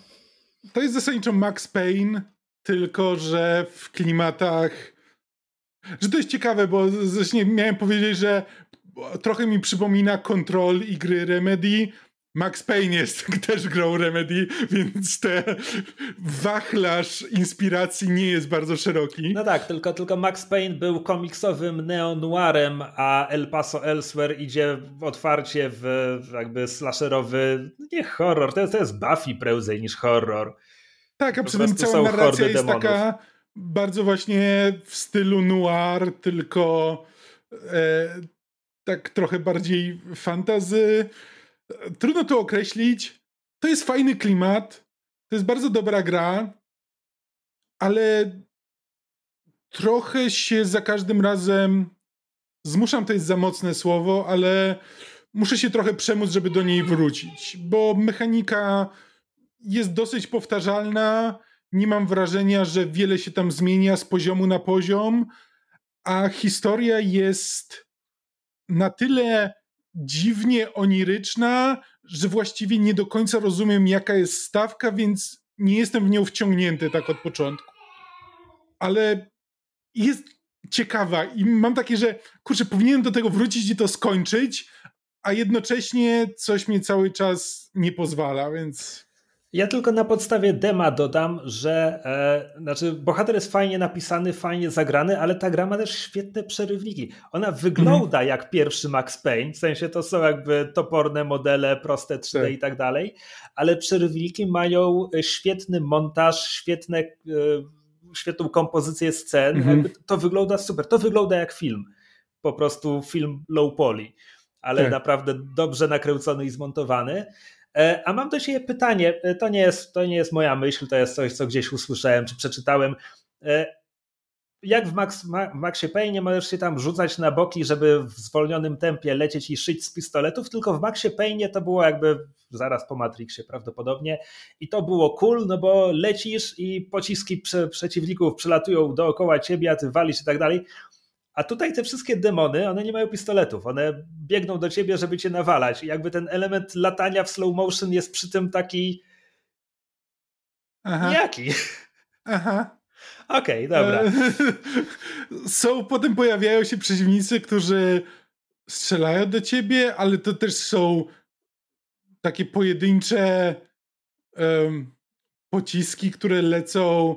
To jest zasadniczo Max Payne, tylko że w klimatach. Że to jest ciekawe, bo zresztą miałem powiedzieć, że trochę mi przypomina Control i gry Remedy, Max Payne jest też grą Remedy, więc ten wachlarz inspiracji nie jest bardzo szeroki. No tak, tylko, tylko Max Payne był komiksowym neo-noirem, a El Paso Elsewhere idzie otwarcie w jakby slasherowy, nie horror, to jest, to jest Buffy prędzej niż horror. Tak, a przy tym cała narracja jest demonów. taka bardzo właśnie w stylu noir, tylko e, tak trochę bardziej fantazy Trudno to określić. To jest fajny klimat. To jest bardzo dobra gra, ale trochę się za każdym razem zmuszam, to jest za mocne słowo, ale muszę się trochę przemóc, żeby do niej wrócić, bo mechanika jest dosyć powtarzalna. Nie mam wrażenia, że wiele się tam zmienia z poziomu na poziom, a historia jest na tyle dziwnie oniryczna, że właściwie nie do końca rozumiem, jaka jest stawka, więc nie jestem w nią wciągnięty tak od początku. Ale jest ciekawa i mam takie, że kurczę, powinienem do tego wrócić i to skończyć, a jednocześnie coś mnie cały czas nie pozwala, więc. Ja tylko na podstawie dema dodam, że e, znaczy bohater jest fajnie napisany, fajnie zagrany, ale ta gra ma też świetne przerywniki. Ona wygląda mhm. jak pierwszy Max Payne, w sensie to są jakby toporne modele, proste 3D tak. i tak dalej, ale przerywniki mają świetny montaż, świetne, e, świetną kompozycję scen. Mhm. to wygląda super, to wygląda jak film. Po prostu film low poly, ale tak. naprawdę dobrze nakręcony i zmontowany. E, a mam do Ciebie pytanie, e, to nie, jest, to nie jest moja myśl, to jest coś, co gdzieś usłyszałem czy przeczytałem. E, jak w, Max, Maxie Payne możesz się tam rzucać na boki, żeby w zwolnionym tempie lecieć i szyć z pistoletów, tylko w Maxie Payne to było jakby zaraz po Matrixie prawdopodobnie i to było cool, no bo lecisz i pociski prze, przeciwników przelatują dookoła ciebie, a ty walisz i tak dalej. A tutaj te wszystkie demony, one nie mają pistoletów, one biegną do ciebie, żeby cię nawalać. I jakby ten element latania w slow motion jest przy tym taki. Aha. Jaki? Aha. Okej, okay, dobra. E, są, potem pojawiają się przeciwnicy, którzy strzelają do ciebie, ale to też są takie pojedyncze um, pociski, które lecą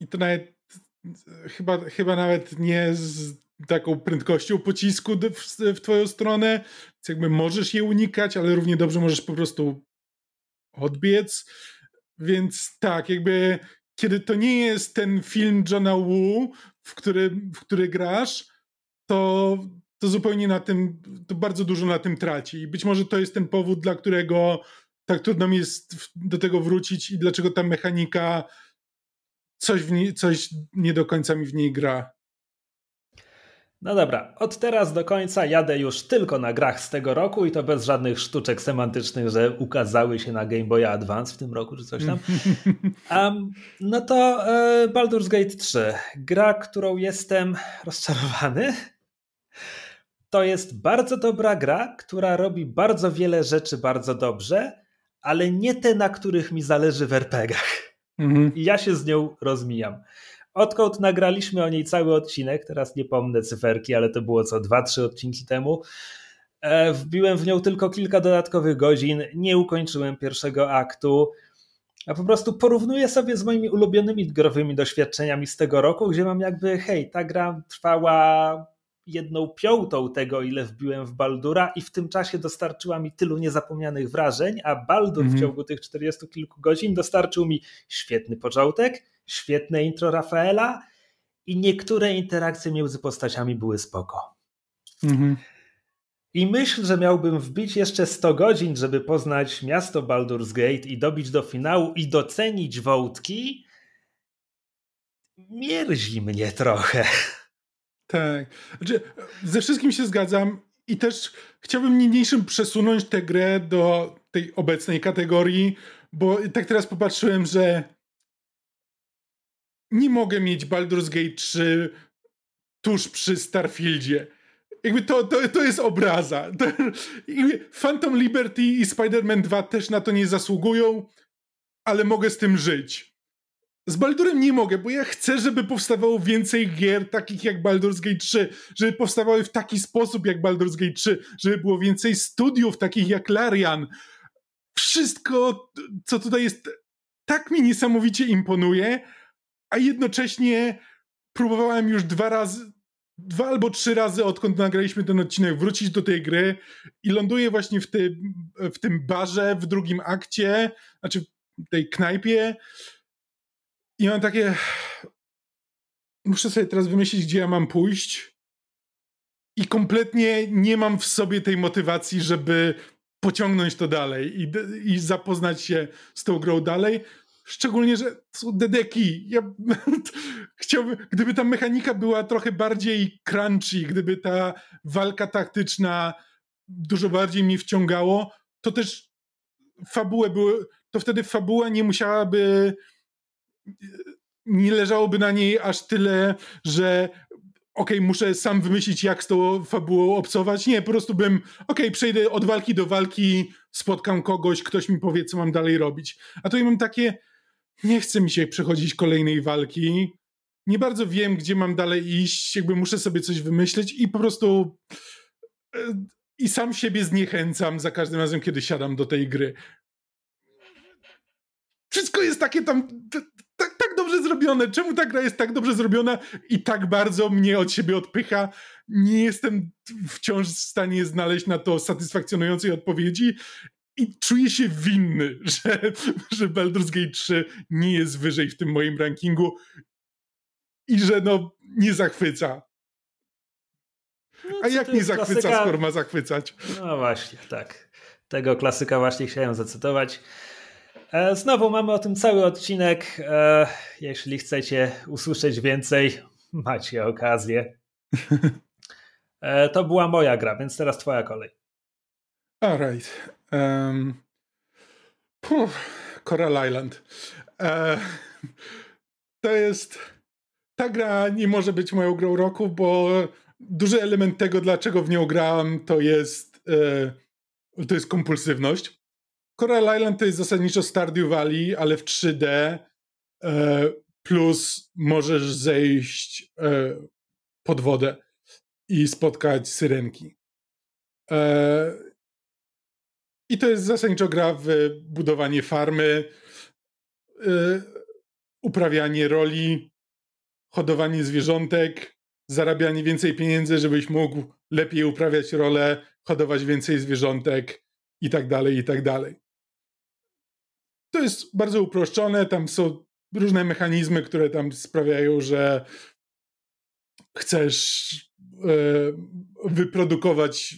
i to nawet chyba, chyba nawet nie z taką prędkością pocisku w, w twoją stronę, więc jakby możesz je unikać, ale równie dobrze możesz po prostu odbiec. Więc tak, jakby kiedy to nie jest ten film Johna Woo, w który, w który grasz, to, to zupełnie na tym, to bardzo dużo na tym traci. I być może to jest ten powód, dla którego tak trudno mi jest do tego wrócić i dlaczego ta mechanika coś, w niej, coś nie do końca mi w niej gra. No dobra, od teraz do końca jadę już tylko na grach z tego roku i to bez żadnych sztuczek semantycznych, że ukazały się na Game Boy Advance w tym roku czy coś tam. Um, no to e, Baldur's Gate 3. Gra, którą jestem rozczarowany. To jest bardzo dobra gra, która robi bardzo wiele rzeczy bardzo dobrze, ale nie te, na których mi zależy w RPGach. Mhm. I ja się z nią rozmijam. Odkąd nagraliśmy o niej cały odcinek, teraz nie pomnę cyferki, ale to było co dwa, trzy odcinki temu, e, wbiłem w nią tylko kilka dodatkowych godzin, nie ukończyłem pierwszego aktu, a po prostu porównuję sobie z moimi ulubionymi growymi doświadczeniami z tego roku, gdzie mam jakby, hej, ta gra trwała jedną piątą tego, ile wbiłem w Baldura i w tym czasie dostarczyła mi tylu niezapomnianych wrażeń, a Baldur mhm. w ciągu tych 40 kilku godzin dostarczył mi świetny początek, świetne intro Rafaela i niektóre interakcje między postaciami były spoko. Mhm. I myśl, że miałbym wbić jeszcze 100 godzin, żeby poznać miasto Baldur's Gate i dobić do finału i docenić wątki, mierzi mnie trochę. Tak. Znaczy, ze wszystkim się zgadzam i też chciałbym niniejszym przesunąć tę grę do tej obecnej kategorii, bo tak teraz popatrzyłem, że nie mogę mieć Baldur's Gate 3 tuż przy Starfieldzie. Jakby to, to, to jest obraza. To, Phantom Liberty i Spider-Man 2 też na to nie zasługują, ale mogę z tym żyć. Z Baldurem nie mogę, bo ja chcę, żeby powstawało więcej gier takich jak Baldur's Gate 3, żeby powstawały w taki sposób jak Baldur's Gate 3, żeby było więcej studiów takich jak Larian. Wszystko, co tutaj jest, tak mi niesamowicie imponuje, a jednocześnie próbowałem już dwa razy, dwa albo trzy razy, odkąd nagraliśmy ten odcinek, wrócić do tej gry i ląduję właśnie w, ty, w tym barze w drugim akcie, znaczy w tej knajpie i mam takie. Muszę sobie teraz wymyślić, gdzie ja mam pójść. I kompletnie nie mam w sobie tej motywacji, żeby pociągnąć to dalej i, i zapoznać się z tą grą dalej. Szczególnie, że są dedeki. Ja chciałbym, gdyby ta mechanika była trochę bardziej crunchy, gdyby ta walka taktyczna dużo bardziej mnie wciągało, to też fabułę były, to wtedy fabuła nie musiałaby nie leżałoby na niej aż tyle, że okej, okay, muszę sam wymyślić, jak z tą fabułą obcować. Nie, po prostu bym, okej, okay, przejdę od walki do walki, spotkam kogoś, ktoś mi powie, co mam dalej robić. A ja mam takie, nie chce mi się przechodzić kolejnej walki, nie bardzo wiem, gdzie mam dalej iść, jakby muszę sobie coś wymyśleć i po prostu e, i sam siebie zniechęcam za każdym razem, kiedy siadam do tej gry. Wszystko jest takie tam dobrze zrobione. Czemu ta gra jest tak dobrze zrobiona i tak bardzo mnie od siebie odpycha? Nie jestem wciąż w stanie znaleźć na to satysfakcjonującej odpowiedzi i czuję się winny, że, że Baldur's Gate 3 nie jest wyżej w tym moim rankingu i że no nie zachwyca. No, A jak nie zachwyca, klasyka... skoro ma zachwycać? No właśnie, tak. Tego klasyka właśnie chciałem zacytować. E, znowu mamy o tym cały odcinek. E, jeśli chcecie usłyszeć więcej, macie okazję. E, to była moja gra, więc teraz twoja kolej. Alright. Um, Coral Island. to jest... Ta gra nie może być moją grą roku, bo duży element tego, dlaczego w nią grałem, to jest, to jest kompulsywność. Coral Island to jest zasadniczo Stardew Valley, ale w 3D e, plus możesz zejść e, pod wodę i spotkać syrenki. E, I to jest zasadniczo gra w budowanie farmy, e, uprawianie roli, hodowanie zwierzątek, zarabianie więcej pieniędzy, żebyś mógł lepiej uprawiać rolę, hodować więcej zwierzątek i tak dalej, i tak dalej. To jest bardzo uproszczone, tam są różne mechanizmy, które tam sprawiają, że chcesz e, wyprodukować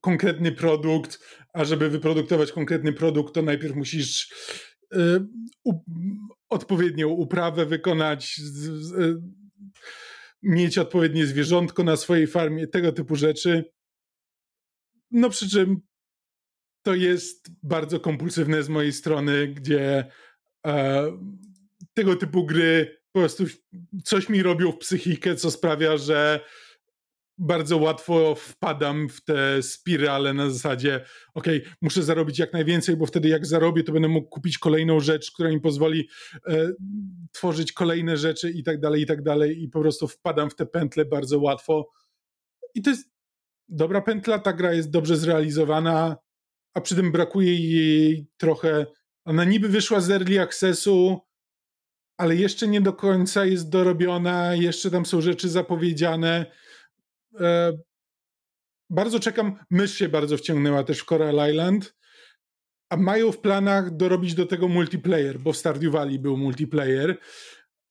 konkretny produkt, a żeby wyprodukować konkretny produkt, to najpierw musisz e, odpowiednią uprawę wykonać, e, mieć odpowiednie zwierzątko na swojej farmie, tego typu rzeczy. No przy czym to jest bardzo kompulsywne z mojej strony, gdzie e, tego typu gry po prostu coś mi robią w psychikę, co sprawia, że bardzo łatwo wpadam w te spirale na zasadzie, ok, muszę zarobić jak najwięcej, bo wtedy jak zarobię, to będę mógł kupić kolejną rzecz, która mi pozwoli e, tworzyć kolejne rzeczy i tak dalej, i tak dalej i po prostu wpadam w te pętle bardzo łatwo. I to jest dobra pętla, ta gra jest dobrze zrealizowana, a przy tym brakuje jej trochę. Ona niby wyszła z early accessu, ale jeszcze nie do końca jest dorobiona, jeszcze tam są rzeczy zapowiedziane. e, bardzo czekam, mysz się bardzo wciągnęła też w Coral Island, a mają w planach dorobić do tego multiplayer, bo w Stardew Valley był multiplayer,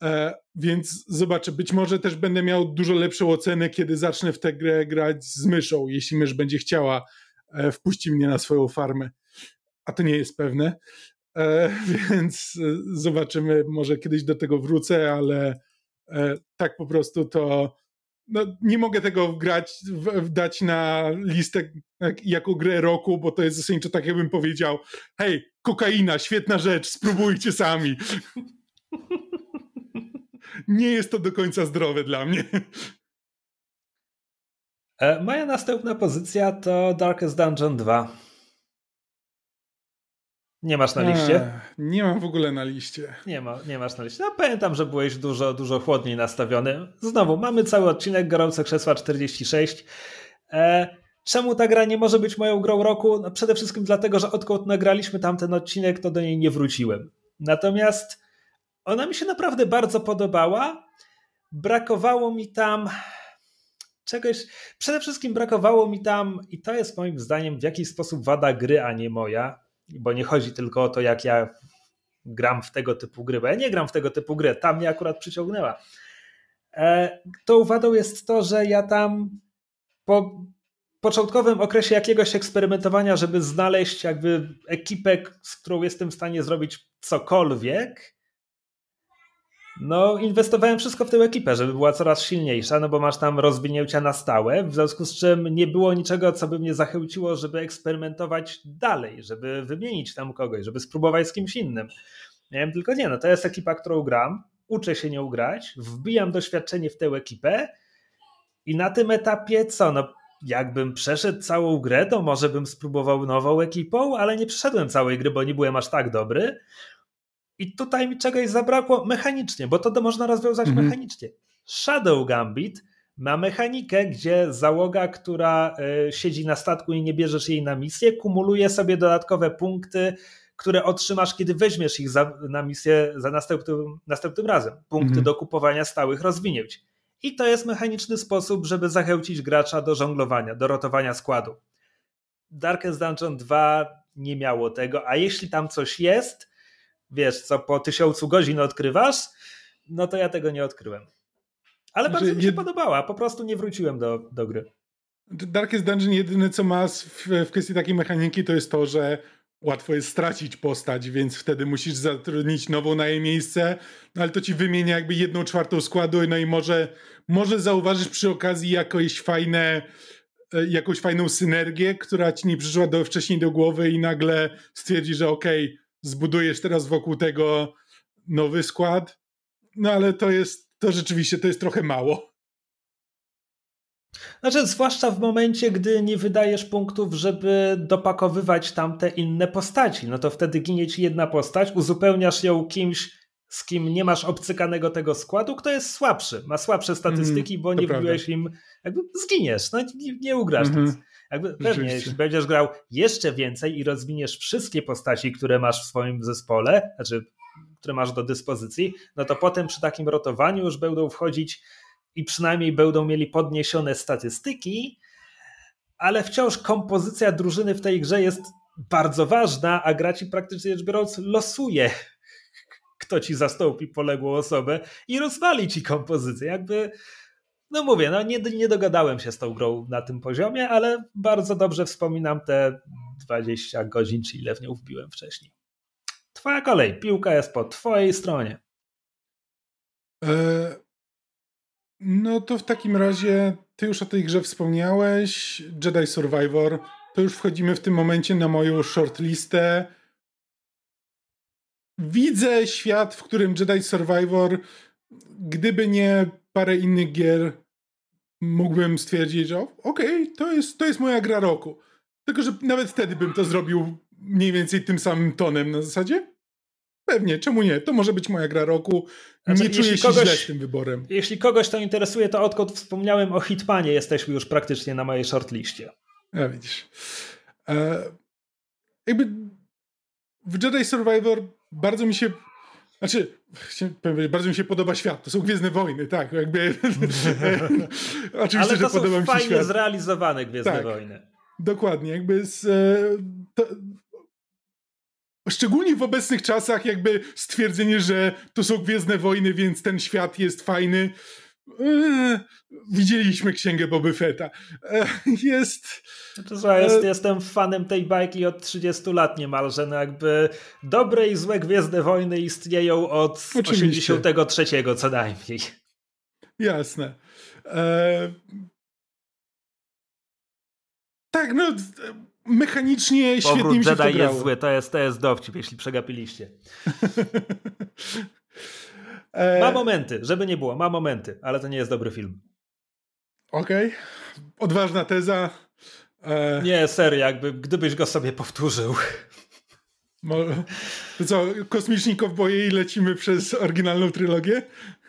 e, więc zobaczę, być może też będę miał dużo lepszą ocenę, kiedy zacznę w tę grę grać z myszą, jeśli mysz będzie chciała e, wpuścić mnie na swoją farmę, a to nie jest pewne, e, więc e, zobaczymy, może kiedyś do tego wrócę, ale tak po prostu to no, nie mogę tego grać, dać na listę jako grę roku, bo to jest zasadniczo tak, jakbym powiedział hej, kokaina, świetna rzecz, spróbujcie sami. nie jest to do końca zdrowe dla mnie. E, moja następna pozycja to Darkest Dungeon 2. Nie masz na liście? nie mam w ogóle na liście. Nie, ma, nie masz na liście. No, pamiętam, że byłeś dużo, dużo chłodniej nastawiony. Znowu, mamy cały odcinek Gorące Krzesła 46. E, czemu ta gra nie może być moją grą roku? No, przede wszystkim dlatego, że odkąd nagraliśmy tamten odcinek, to do niej nie wróciłem. Natomiast ona mi się naprawdę bardzo podobała. Brakowało mi tam czegoś. Przede wszystkim brakowało mi tam, i to jest moim zdaniem w jakiś sposób wada gry, a nie moja bo nie chodzi tylko o to, jak ja gram w tego typu gry, bo ja nie gram w tego typu gry, tam mnie akurat przyciągnęła. E, to wadą jest to, że ja tam po początkowym okresie jakiegoś eksperymentowania, żeby znaleźć jakby ekipę, z którą jestem w stanie zrobić cokolwiek, no, inwestowałem wszystko w tę ekipę, żeby była coraz silniejsza, no bo masz tam rozwinięcia na stałe, w związku z czym nie było niczego, co by mnie zachęciło, żeby eksperymentować dalej, żeby wymienić tam kogoś, żeby spróbować z kimś innym. Miałem tylko nie, no to jest ekipa, którą gram, uczę się nią grać, wbijam doświadczenie w tę ekipę i na tym etapie co, no jakbym przeszedł całą grę, to może bym spróbował nową ekipą, ale nie przeszedłem całej gry, bo nie byłem aż tak dobry. I tutaj mi czegoś zabrakło mechanicznie, bo to, to można rozwiązać mhm. mechanicznie. Shadow Gambit ma mechanikę, gdzie załoga, która y, siedzi na statku i nie bierzesz jej na misję, kumuluje sobie dodatkowe punkty, które otrzymasz, kiedy weźmiesz ich za, na misję za następnym, następnym razem. Punkty mhm. do kupowania stałych rozwinięć. I to jest mechaniczny sposób, żeby zachęcić gracza do żonglowania, do rotowania składu. Darkest Dungeon 2 nie miało tego, a jeśli tam coś jest, wiesz, co po tysiącu godzin odkrywasz, no to ja tego nie odkryłem. Ale bardzo mi się podobała, po prostu nie wróciłem do, do gry. Darkest Dungeon jedyne co ma w, w kwestii takiej mechaniki to jest to, że łatwo jest stracić postać, więc wtedy musisz zatrudnić nową na jej miejsce, no ale to ci wymienia jakby jedną czwartą składu, no i może, może zauważysz przy okazji jakoś fajne, e, jakąś fajną synergię, która ci nie przyszła do, wcześniej do głowy i nagle stwierdzi, że okej, okay, zbudujesz teraz wokół tego nowy skład. No ale to jest, to rzeczywiście to jest trochę mało. Znaczy, zwłaszcza w momencie, gdy nie wydajesz punktów, żeby dopakowywać tamte inne postaci. No to wtedy ginie ci jedna postać, uzupełniasz ją kimś, z kim nie masz obcykanego tego składu, kto jest słabszy, ma słabsze statystyki, mm, bo nie wbiłeś im, jakby zginiesz, no nie, nie ugrasz mm -hmm. nic. Jakby pewnie, jeśli będziesz grał jeszcze więcej i rozwiniesz wszystkie postaci, które masz w swoim zespole, znaczy, które masz do dyspozycji, no to potem przy takim rotowaniu już będą wchodzić i przynajmniej będą mieli podniesione statystyki, ale wciąż kompozycja drużyny w tej grze jest bardzo ważna, a gra ci praktycznie rzecz biorąc losuje, kto ci zastąpi poległą osobę i rozwali ci kompozycję. Jakby no mówię, no nie, nie dogadałem się z tą grą na tym poziomie, ale bardzo dobrze wspominam te 20 godzin, czy ile w nią wbiłem wcześniej. Twoja kolej, piłka jest po twojej stronie. E, no to w takim razie ty już o tej grze wspomniałeś, Jedi Survivor. To już wchodzimy w tym momencie na moją shortlistę. Widzę świat, w którym Jedi Survivor, gdyby nie parę innych gier mógłbym stwierdzić, że okej, okay, to, jest, to jest moja gra roku. Tylko, że nawet wtedy bym to zrobił mniej więcej tym samym tonem na zasadzie. Pewnie, czemu nie? To może być moja gra roku. Znaczy, nie czuję się kogoś, źle z tym wyborem. Jeśli kogoś to interesuje, to odkąd wspomniałem o Hitmanie, jesteśmy już praktycznie na mojej shortliście. Ja widzisz. E, jakby w Jedi Survivor bardzo mi się Znaczy, bardzo mi się podoba świat. To są Gwiezdne Wojny, tak. Jakby, oczywiście, Ale to że są podoba mi się fajnie świat. zrealizowane Gwiezdne tak, Wojny. Dokładnie. Jakby z, to, Szczególnie w obecnych czasach, jakby stwierdzenie, że to są Gwiezdne Wojny, więc ten świat jest fajny. Eee, widzieliśmy księgę Boby Fetta. Eee, jest. Że jest, eee, jestem fanem tej bajki od 30 lat niemalże. No jakby dobre i złe Gwiezdne Wojny istnieją od Oczywiście. 83 co najmniej. Jasne. Eee... Tak, no mechanicznie Powrót świetnie mi się Jedi jest zły, to jest, to jest dowcip, jeśli przegapiliście. E, ma momenty, żeby nie było, ma momenty, ale to nie jest dobry film. Okej, okay. odważna teza. E... Nie, serio, jakby gdybyś go sobie powtórzył. To co, kosmiczni kowboje i lecimy przez oryginalną trylogię?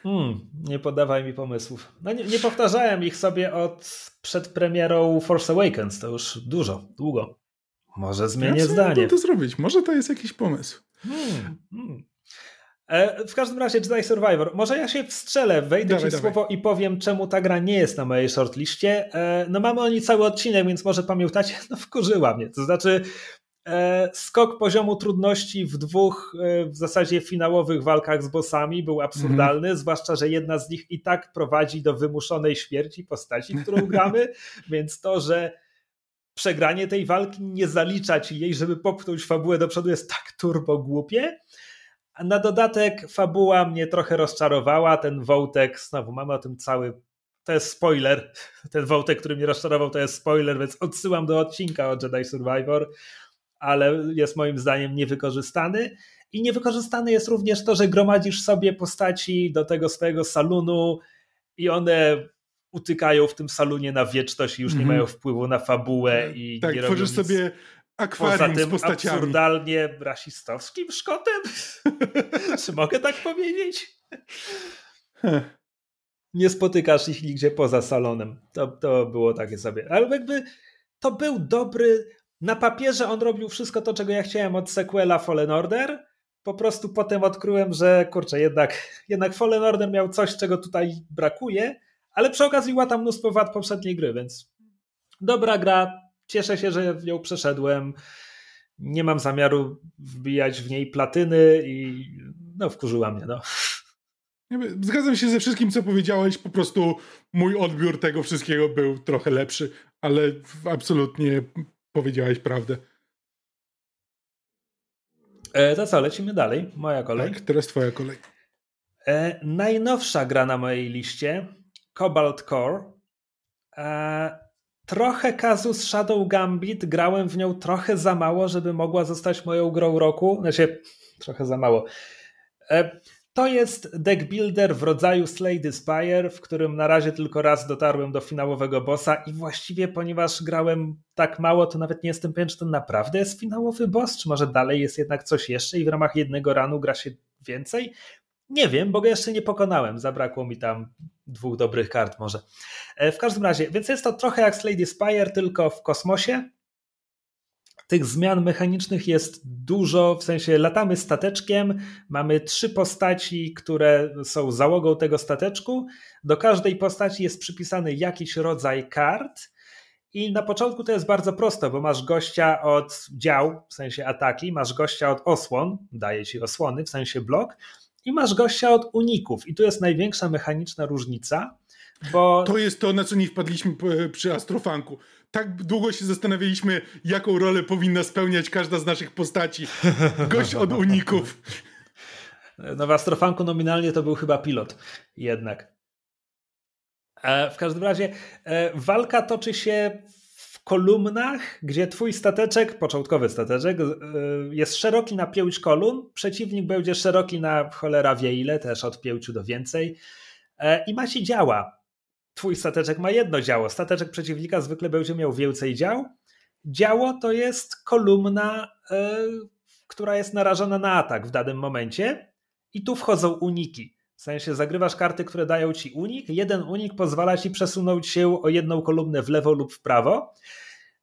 Hmm, nie podawaj mi pomysłów. No nie, nie powtarzałem ich sobie od przed premierą Force Awakens, to już dużo, długo. Może zmienię ja zdanie. to zrobić, może to jest jakiś pomysł. Hmm, hmm. E, w każdym razie Jedi Survivor. Może ja się wstrzelę, wejdę dawaj, ci w słowo i powiem, czemu ta gra nie jest na mojej shortliście. E, no mamy o niej cały odcinek, więc może pamiętacie, no wkurzyła mnie. To znaczy e, skok poziomu trudności w dwóch w zasadzie finałowych walkach z bossami był absurdalny, mm. zwłaszcza, że jedna z nich i tak prowadzi do wymuszonej śmierci postaci, którą gramy, więc to, że przegranie tej walki nie zaliczać jej, żeby popchnąć fabułę do przodu jest tak turbo głupie. A na dodatek fabuła mnie trochę rozczarowała, ten wątek, znowu mamy o tym cały, to jest spoiler, ten wątek, który mnie rozczarował to jest spoiler, więc odsyłam do odcinka o Jedi Survivor, ale jest moim zdaniem niewykorzystany. I niewykorzystane jest również to, że gromadzisz sobie postaci do tego swojego salonu i one utykają w tym salonie na wieczność i już nie mm. mają wpływu na fabułę i tak, nie tworzysz sobie akwarium Poza tym z postaciami. absurdalnie rasistowskim szkotem? Czy mogę tak powiedzieć? Nie spotykasz ich nigdzie poza salonem. To, to było takie sobie. Ale jakby to był dobry. Na papierze on robił wszystko to, czego ja chciałem od sequela Fallen Order. Po prostu potem odkryłem, że kurczę, jednak, jednak Fallen Order miał coś, czego tutaj brakuje, ale przy okazji tam mnóstwo wad poprzedniej gry, więc dobra gra, cieszę się, że ją przeszedłem. Nie mam zamiaru wbijać w niej platyny i no wkurzyła mnie, no. Zgadzam się ze wszystkim, co powiedziałeś. Po prostu mój odbiór tego wszystkiego był trochę lepszy, ale absolutnie powiedziałeś prawdę. E, to co, lecimy dalej. Moja kolej. Tak, teraz twoja kolej. E, najnowsza gra na mojej liście Cobalt Core. E, trochę Kazus Shadow Gambit, grałem w nią trochę za mało, żeby mogła zostać moją grą roku. Znaczy, trochę za mało. E, to jest deck builder w rodzaju Slay the Spire, w którym na razie tylko raz dotarłem do finałowego bossa i właściwie ponieważ grałem tak mało, to nawet nie jestem pewien, czy to naprawdę jest finałowy boss, czy może dalej jest jednak coś jeszcze i w ramach jednego ranu gra się więcej. Nie wiem, bo go jeszcze nie pokonałem. Zabrakło mi tam dwóch dobrych kart może. E, w każdym razie, więc jest to trochę jak Slady Spire, tylko w kosmosie. Tych zmian mechanicznych jest dużo, w sensie latamy stateczkiem, mamy trzy postaci, które są załogą tego stateczku. Do każdej postaci jest przypisany jakiś rodzaj kart. I na początku to jest bardzo proste, bo masz gościa od dział, w sensie ataki, masz gościa od osłon, daje ci osłony, w sensie blok, i masz gościa od uników. I tu jest największa mechaniczna różnica, bo... To jest to, na co nie wpadliśmy przy Astrofanku. Tak długo się zastanawialiśmy, jaką rolę powinna spełniać każda z naszych postaci. Gość od uników. No w Astrofanku nominalnie to był chyba pilot jednak. E, w każdym razie e, walka toczy się kolumnach, gdzie twój stateczek, początkowy stateczek, y, jest szeroki na pięć kolumn, przeciwnik będzie szeroki na cholera wie ile, też od pięciu do więcej e, i ma się działa. Twój stateczek ma jedno działo, stateczek przeciwnika zwykle będzie miał więcej dział. Działo to jest kolumna, e, która jest narażona na atak w danym momencie i tu wchodzą uniki. W sensie zagrywasz karty, które dają ci unik. Jeden unik pozwala ci przesunąć się o jedną kolumnę w lewo lub w prawo.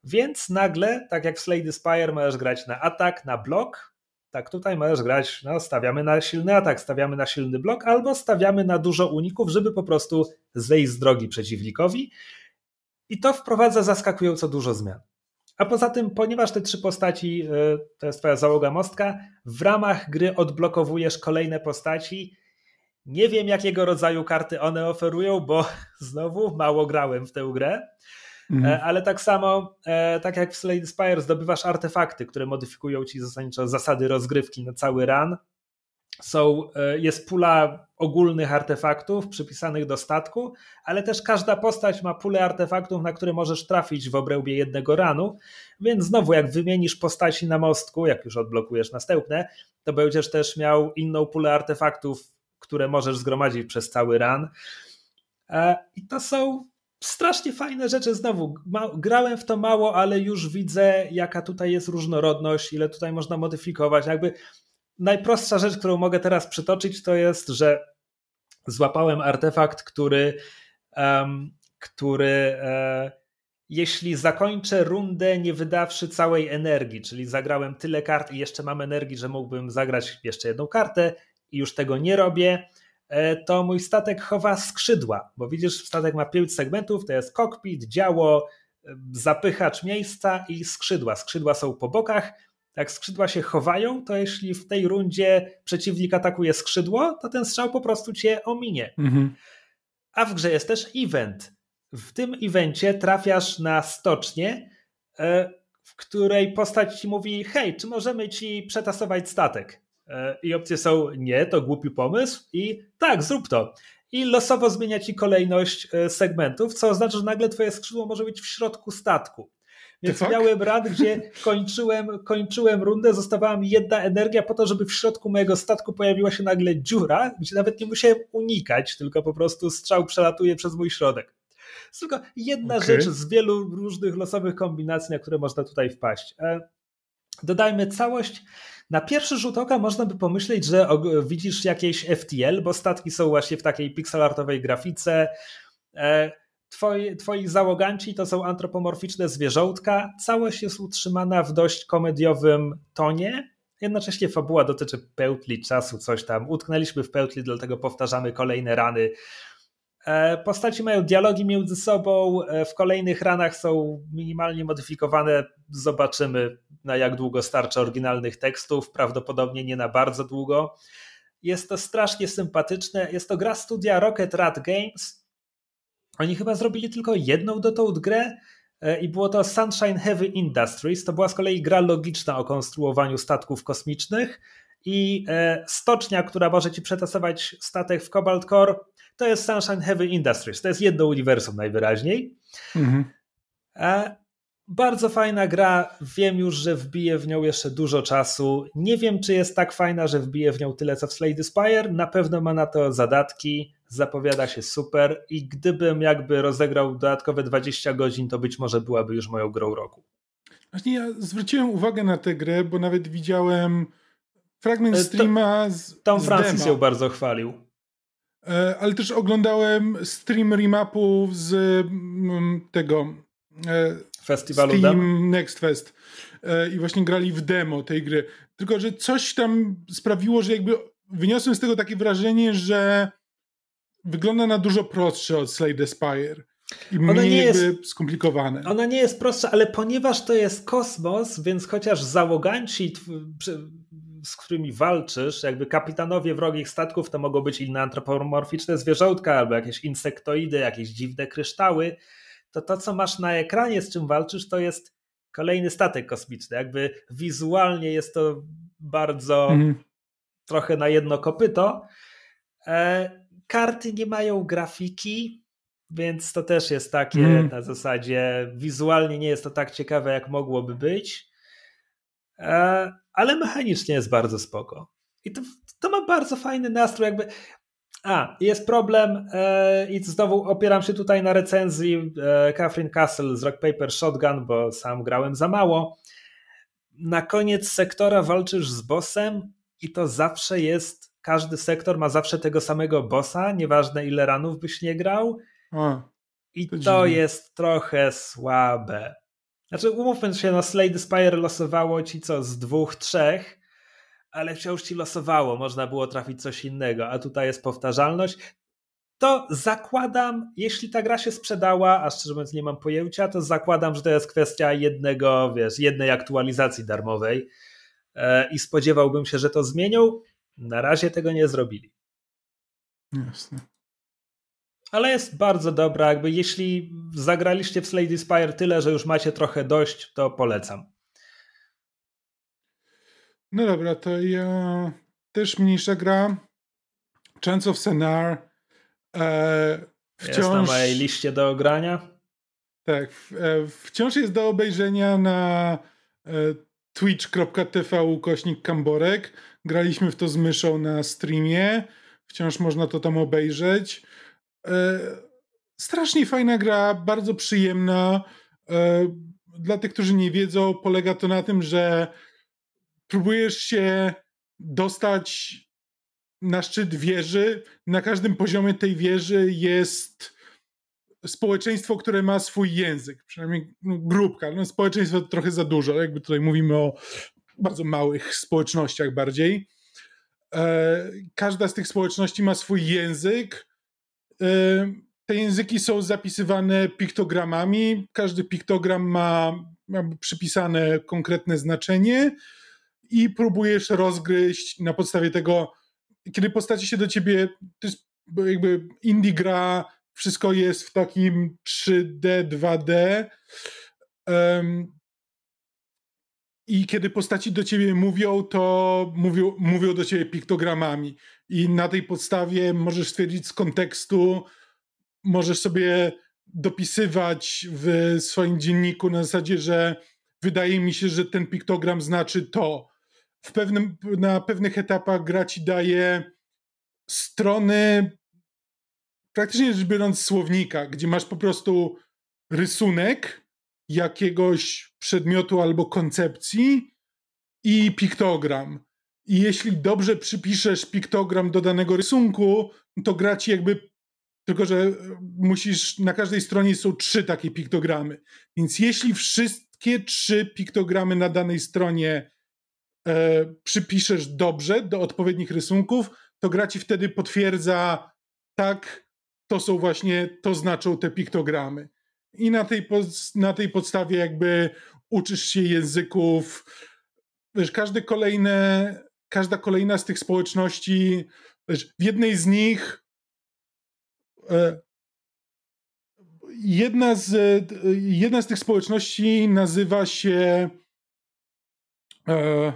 Więc nagle, tak jak w Slay the Spire, możesz grać na atak, na blok. Tak, tutaj możesz grać, no stawiamy na silny atak, stawiamy na silny blok, albo stawiamy na dużo uników, żeby po prostu zejść z drogi przeciwnikowi. I to wprowadza zaskakująco dużo zmian. A poza tym, ponieważ te trzy postaci e, to jest twoja załoga mostka, w ramach gry odblokowujesz kolejne postaci. Nie wiem, jakiego rodzaju karty one oferują, bo znowu mało grałem w tę grę. Mhm. Ale tak samo, e, tak jak w Slade Spire, zdobywasz artefakty, które modyfikują ci zasadniczo zasady rozgrywki na cały run. Są, e, jest pula ogólnych artefaktów przypisanych do statku, ale też każda postać ma pulę artefaktów, na które możesz trafić w obrębie jednego ranu, więc znowu jak wymienisz postaci na mostku, jak już odblokujesz następne, to będziesz też miał inną pulę artefaktów, które możesz zgromadzić przez cały run. E, I to są strasznie fajne rzeczy. Znowu, grałem w to mało, ale już widzę, jaka tutaj jest różnorodność, ile tutaj można modyfikować. Jakby najprostsza rzecz, którą mogę teraz przytoczyć, to jest, że złapałem artefakt, który, um, który e, jeśli zakończę rundę nie wydawszy całej energii, czyli zagrałem tyle kart i jeszcze mam energii, że mógłbym zagrać jeszcze jedną kartę i już tego nie robię, e, to mój statek chowa skrzydła, bo widzisz, statek ma pięć segmentów, to jest kokpit, działo, e, zapychacz miejsca i skrzydła. Skrzydła są po bokach, jak skrzydła się chowają, to jeśli w tej rundzie przeciwnik atakuje skrzydło, to ten strzał po prostu cię ominie. Mhm. A w grze jest też event. W tym evencie trafiasz na stocznię, e, w której postać ci mówi: Hej, czy możemy ci przetasować statek? E, I opcje są: Nie, to głupi pomysł, i tak, zrób to. I losowo zmienia ci kolejność e, segmentów, co oznacza, że nagle twoje skrzydło może być w środku statku. Więc miałem rad, gdzie kończyłem, kończyłem rundę, zostawała mi jedna energia po to, żeby w środku mojego statku pojawiła się nagle dziura, gdzie nawet nie musiałem unikać, tylko po prostu strzał przelatuje przez mój środek. jest tylko jedna okay. rzecz z wielu różnych losowych kombinacji, na które można tutaj wpaść. Dodajmy całość. Na pierwszy rzut oka można by pomyśleć, że widzisz jakieś FTL, bo statki są właśnie w takiej pixelartowej grafice. E, Twoi, twoi załoganci to są antropomorficzne zwierzątka. Całość jest utrzymana w dość komediowym tonie. Jednocześnie fabuła dotyczy pełtli czasu, coś tam. Utknęliśmy w pełtli, dlatego powtarzamy kolejne rany. E, postaci mają dialogi między sobą, e, w kolejnych ranach są minimalnie modyfikowane. Zobaczymy, na jak długo starczy oryginalnych tekstów. Prawdopodobnie nie na bardzo długo. Jest to strasznie sympatyczne. Jest to gra studia Rocket Rat Games oni chyba zrobili tylko jedną dotąd grę e, i było to Sunshine Heavy Industries. To była z kolei gra logiczna o konstruowaniu statków kosmicznych i e, stocznia, która może ci przetasować statek w Cobalt Core, to jest Sunshine Heavy Industries. To jest jedno uniwersum najwyraźniej. Mhm. Bardzo fajna gra. Wiem już, że wbije w nią jeszcze dużo czasu. Nie wiem, czy jest tak fajna, że wbije w nią tyle co w Slade Spire. Na pewno ma na to zadatki zapowiada się super i gdybym jakby rozegrał dodatkowe 20 godzin, to być może byłaby już moją grą roku. Właśnie ja zwróciłem uwagę na tę grę, bo nawet widziałem fragment e, streama z Tom Francis ją bardzo chwalił. E, ale też oglądałem stream remapów z mm, tego e, festiwalu Steam? Next Fest i właśnie grali w demo tej gry. Tylko, że coś tam sprawiło, że jakby wyniosłem z tego takie wrażenie, że wygląda na dużo prostsze od Slay Spire. I ona mniej nie jest skomplikowane. Ona nie jest prostsza, ale ponieważ to jest kosmos, więc chociaż załoganci, z którymi walczysz, jakby kapitanowie wrogich statków, to mogą być inne antropomorficzne zwierzątka, albo jakieś insektoidy, jakieś dziwne kryształy, to to, co masz na ekranie, z czym walczysz, to jest kolejny statek kosmiczny. Jakby wizualnie jest to bardzo mm. trochę na jedno kopyto. E, Karty nie mają grafiki, więc to też jest takie mm. na zasadzie wizualnie nie jest to tak ciekawe, jak mogłoby być, e, ale mechanicznie jest bardzo spoko. I to, to ma bardzo fajny nastrój, jakby. A, jest problem e, i znowu opieram się tutaj na recenzji e, Catherine Castle z Rock Paper Shotgun, bo sam grałem za mało. Na koniec sektora walczysz z bossem i to zawsze jest każdy sektor ma zawsze tego samego bossa, nieważne ile ranów byś nie grał. A, I to, to jest trochę słabe. Znaczy, umówmy się, no Slade Spire losowało ci co z dwóch, trzech, ale wciąż ci losowało, można było trafić coś innego, a tutaj jest powtarzalność. To zakładam, jeśli ta gra się sprzedała, a szczerze mówiąc nie mam pojęcia, to zakładam, że to jest kwestia jednego, wiesz, jednej aktualizacji darmowej e, i spodziewałbym się, że to zmienią. Na razie tego nie zrobili. Jasne. Ale jest bardzo dobra, jakby jeśli zagraliście w Slade Spire tyle, że już macie trochę dość, to polecam. No dobra, to ja też mniejsza gra. Chance of Senar. E, wciąż... Jest na mojej liście do ogrania. Tak, e, wciąż jest do obejrzenia na e, twitch.tv ukośnik Kamborek. Graliśmy w to z myszą na streamie. Wciąż można to tam obejrzeć. E, strasznie fajna gra, bardzo przyjemna. E, dla tych, którzy nie wiedzą, polega to na tym, że próbujesz się dostać na szczyt wieży. Na każdym poziomie tej wieży jest społeczeństwo, które ma swój język, przynajmniej no, grupka. No, społeczeństwo to trochę za dużo, jakby tutaj mówimy o bardzo małych społecznościach bardziej. E, każda z tych społeczności ma swój język. E, te języki są zapisywane piktogramami. Każdy piktogram ma, ma przypisane konkretne znaczenie i próbujesz rozgryźć na podstawie tego, kiedy postaci się do ciebie, to jest jakby indie gra, wszystko jest w takim 3D, 2D. Um, I kiedy postaci do ciebie mówią, to mówią, mówią do ciebie piktogramami. I na tej podstawie możesz stwierdzić z kontekstu, możesz sobie dopisywać w swoim dzienniku na zasadzie, że wydaje mi się, że ten piktogram znaczy to w pewnym, na pewnych etapach gra ci daje strony, praktycznie rzecz biorąc, słownika, gdzie masz po prostu rysunek jakiegoś przedmiotu albo koncepcji i piktogram. I jeśli dobrze przypiszesz piktogram do danego rysunku, to gra ci jakby. Tylko, że musisz. Na każdej stronie są trzy takie piktogramy. Więc jeśli wszystkie trzy piktogramy na danej stronie e, przypiszesz dobrze do odpowiednich rysunków, to gra ci wtedy potwierdza, tak, to są właśnie, to znaczą te piktogramy. I na tej, na tej podstawie jakby uczysz się języków. Wiesz, każde kolejne, każda kolejna z tych społeczności, wiesz, w jednej z nich e, jedna z, jedna z tych społeczności nazywa się e,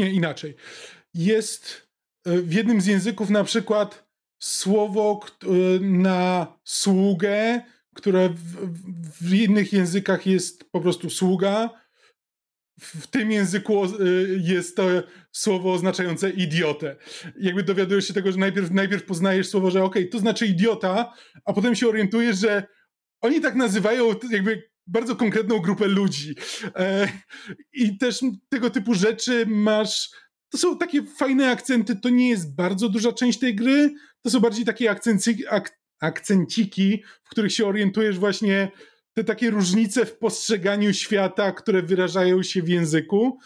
nie, inaczej. Jest e, w jednym z języków na przykład słowo e, na sługę, które w, w innych językach jest po prostu sługa. W tym języku e, jest to słowo oznaczające idiotę. Jakby dowiadujesz się tego, że najpierw, najpierw poznajesz słowo, że ok, to znaczy idiota, a potem się orientujesz, że oni tak nazywają jakby bardzo konkretną grupę ludzi. E, I też tego typu rzeczy masz. To są takie fajne akcenty. To nie jest bardzo duża część tej gry. To są bardziej takie akcenci, ak, akcenciki, w których się orientujesz właśnie te takie różnice w postrzeganiu świata, które wyrażają się w języku.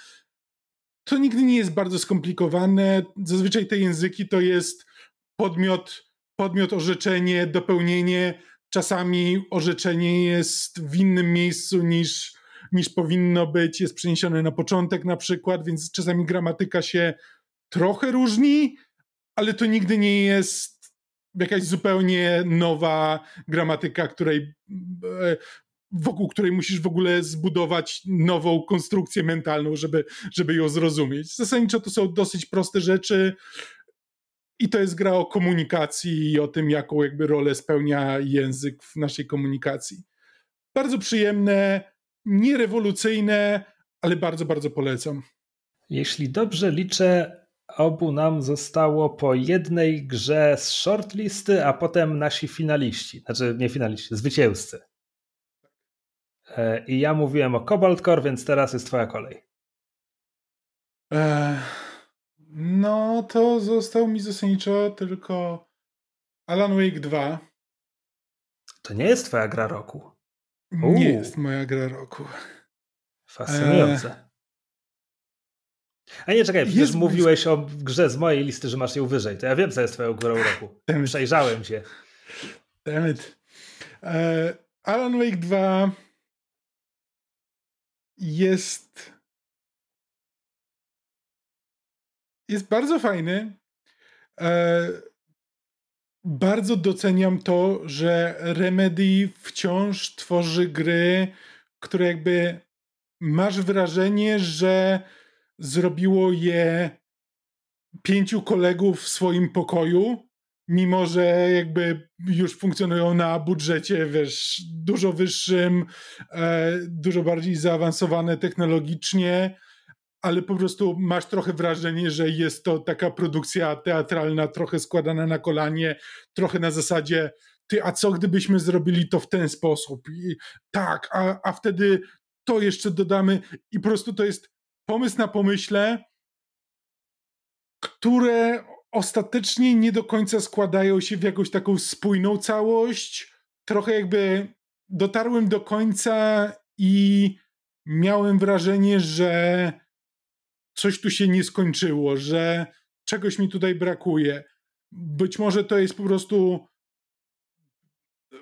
To nigdy nie jest bardzo skomplikowane. Zazwyczaj te języki to jest podmiot, podmiot orzeczenie, dopełnienie czasami orzeczenie jest w innym miejscu niż, niż powinno być, jest przeniesione na początek na przykład, więc czasami gramatyka się trochę różni, ale to nigdy nie jest jakaś zupełnie nowa gramatyka, której e, wokół której musisz w ogóle zbudować nową konstrukcję mentalną, żeby, żeby ją zrozumieć. Zasadniczo to są dosyć proste rzeczy. I to jest gra o komunikacji i o tym, jaką jakby rolę spełnia język w naszej komunikacji. Bardzo przyjemne, nierewolucyjne, ale bardzo, bardzo polecam. Jeśli dobrze liczę, obu nam zostało po jednej grze z shortlisty, a potem nasi finaliści. Znaczy nie finaliści, zwycięzcy. E, I ja mówiłem o Cobalt Core, więc teraz jest twoja kolej. Ech. No, to został mi zasadniczo tylko Alan Wake 2. To nie jest twoja gra roku. Nie jest moja gra roku. Fascynujące. E... A nie, czekaj, przecież jest mówiłeś o grze z mojej listy, że masz ją wyżej. To ja wiem, co jest twoją grą roku. Przejrzałem się. Dammit. E, Alan Wake 2 jest jest bardzo fajny. E, bardzo doceniam to, że Remedy wciąż tworzy gry, które jakby masz wrażenie, że zrobiło je pięciu kolegów w swoim pokoju, mimo że jakby już funkcjonują na budżecie, wiesz, dużo wyższym, e, dużo bardziej zaawansowane technologicznie, ale po prostu masz trochę wrażenie, że jest to taka produkcja teatralna, trochę składana na kolanie, trochę na zasadzie ty, a co gdybyśmy zrobili to w ten sposób? I tak, a, a wtedy to jeszcze dodamy i po prostu to jest pomysł na pomyśle, które ostatecznie nie do końca składają się w jakąś taką spójną całość. Trochę jakby dotarłem do końca i miałem wrażenie, że coś tu się nie skończyło, że czegoś mi tutaj brakuje. Być może to jest po prostu.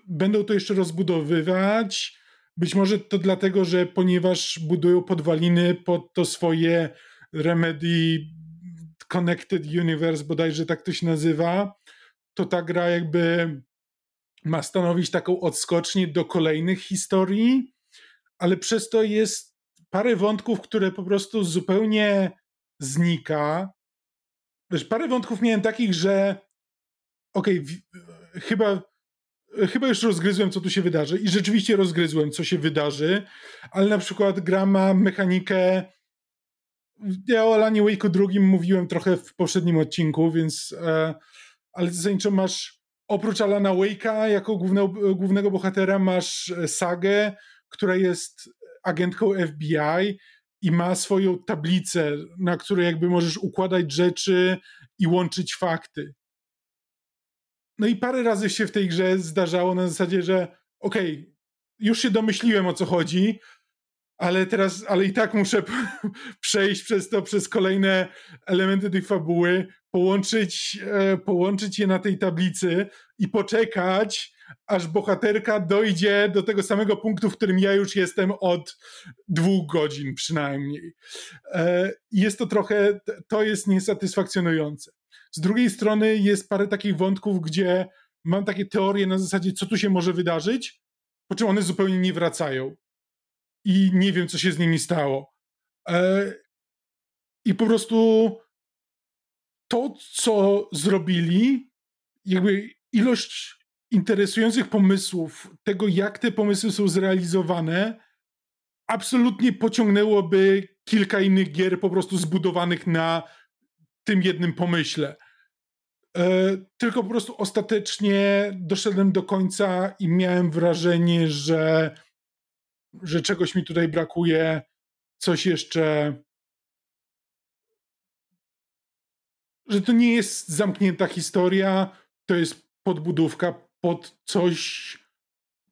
Będą to jeszcze rozbudowywać. Być może to dlatego, że ponieważ budują podwaliny pod to swoje Remedy Connected Universe, bodajże tak to się nazywa, to ta gra jakby ma stanowić taką odskocznię do kolejnych historii, ale przez to jest parę wątków, które po prostu zupełnie znika. Wiesz, parę wątków miałem takich, że okej, okay, chyba, chyba już rozgryzłem, co tu się wydarzy i rzeczywiście rozgryzłem, co się wydarzy, ale na przykład gra ma mechanikę ja o Alanie Wake'u drugim mówiłem trochę w poprzednim odcinku, więc e, ale zasadniczo masz oprócz Alana Wake'a jako głównego, głównego bohatera masz e, Sagę, która jest agentką FBI i ma swoją tablicę, na której jakby możesz układać rzeczy i łączyć fakty. No i parę razy się w tej grze zdarzało na zasadzie, że okej, okay, już się domyśliłem o co chodzi, ale teraz, ale i tak muszę przejść przez to, przez kolejne elementy tej fabuły, połączyć, e, połączyć je na tej tablicy i poczekać, aż bohaterka dojdzie do tego samego punktu, w którym ja już jestem od dwóch godzin przynajmniej. E, jest to trochę, to jest niesatysfakcjonujące. Z drugiej strony jest parę takich wątków, gdzie mam takie teorie na zasadzie, co tu się może wydarzyć, po czym one zupełnie nie wracają i nie wiem, co się z nimi stało. E, I po prostu to, co zrobili, jakby ilość interesujących pomysłów, tego, jak te pomysły są zrealizowane, absolutnie pociągnęłoby kilka innych gier po prostu zbudowanych na tym jednym pomyśle. E, tylko po prostu ostatecznie doszedłem do końca i miałem wrażenie, że że czegoś mi tutaj brakuje, coś jeszcze. Że to nie jest zamknięta historia, to jest podbudówka pod coś,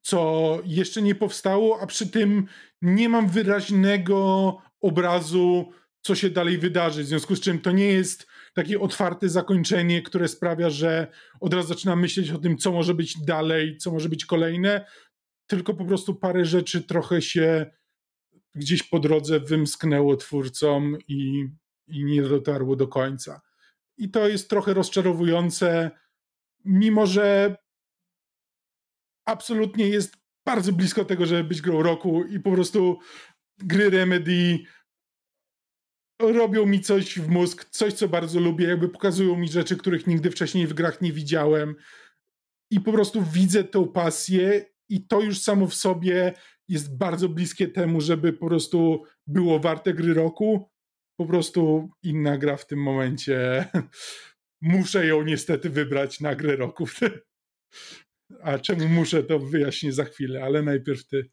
co jeszcze nie powstało, a przy tym nie mam wyraźnego obrazu, co się dalej wydarzy. W związku z czym to nie jest takie otwarte zakończenie, które sprawia, że od razu zaczynam myśleć o tym, co może być dalej, co może być kolejne, tylko po prostu parę rzeczy trochę się gdzieś po drodze wymsknęło twórcom i, i nie dotarło do końca. I to jest trochę rozczarowujące, mimo że absolutnie jest bardzo blisko tego, żeby być grą roku i po prostu gry Remedy robią mi coś w mózg, coś co bardzo lubię, jakby pokazują mi rzeczy, których nigdy wcześniej w grach nie widziałem i po prostu widzę tą pasję i to już samo w sobie jest bardzo bliskie temu, żeby po prostu było warte gry roku. Po prostu inna gra w tym momencie. Muszę ją niestety wybrać na grę roku. A czemu muszę, to wyjaśnię za chwilę, ale najpierw ty.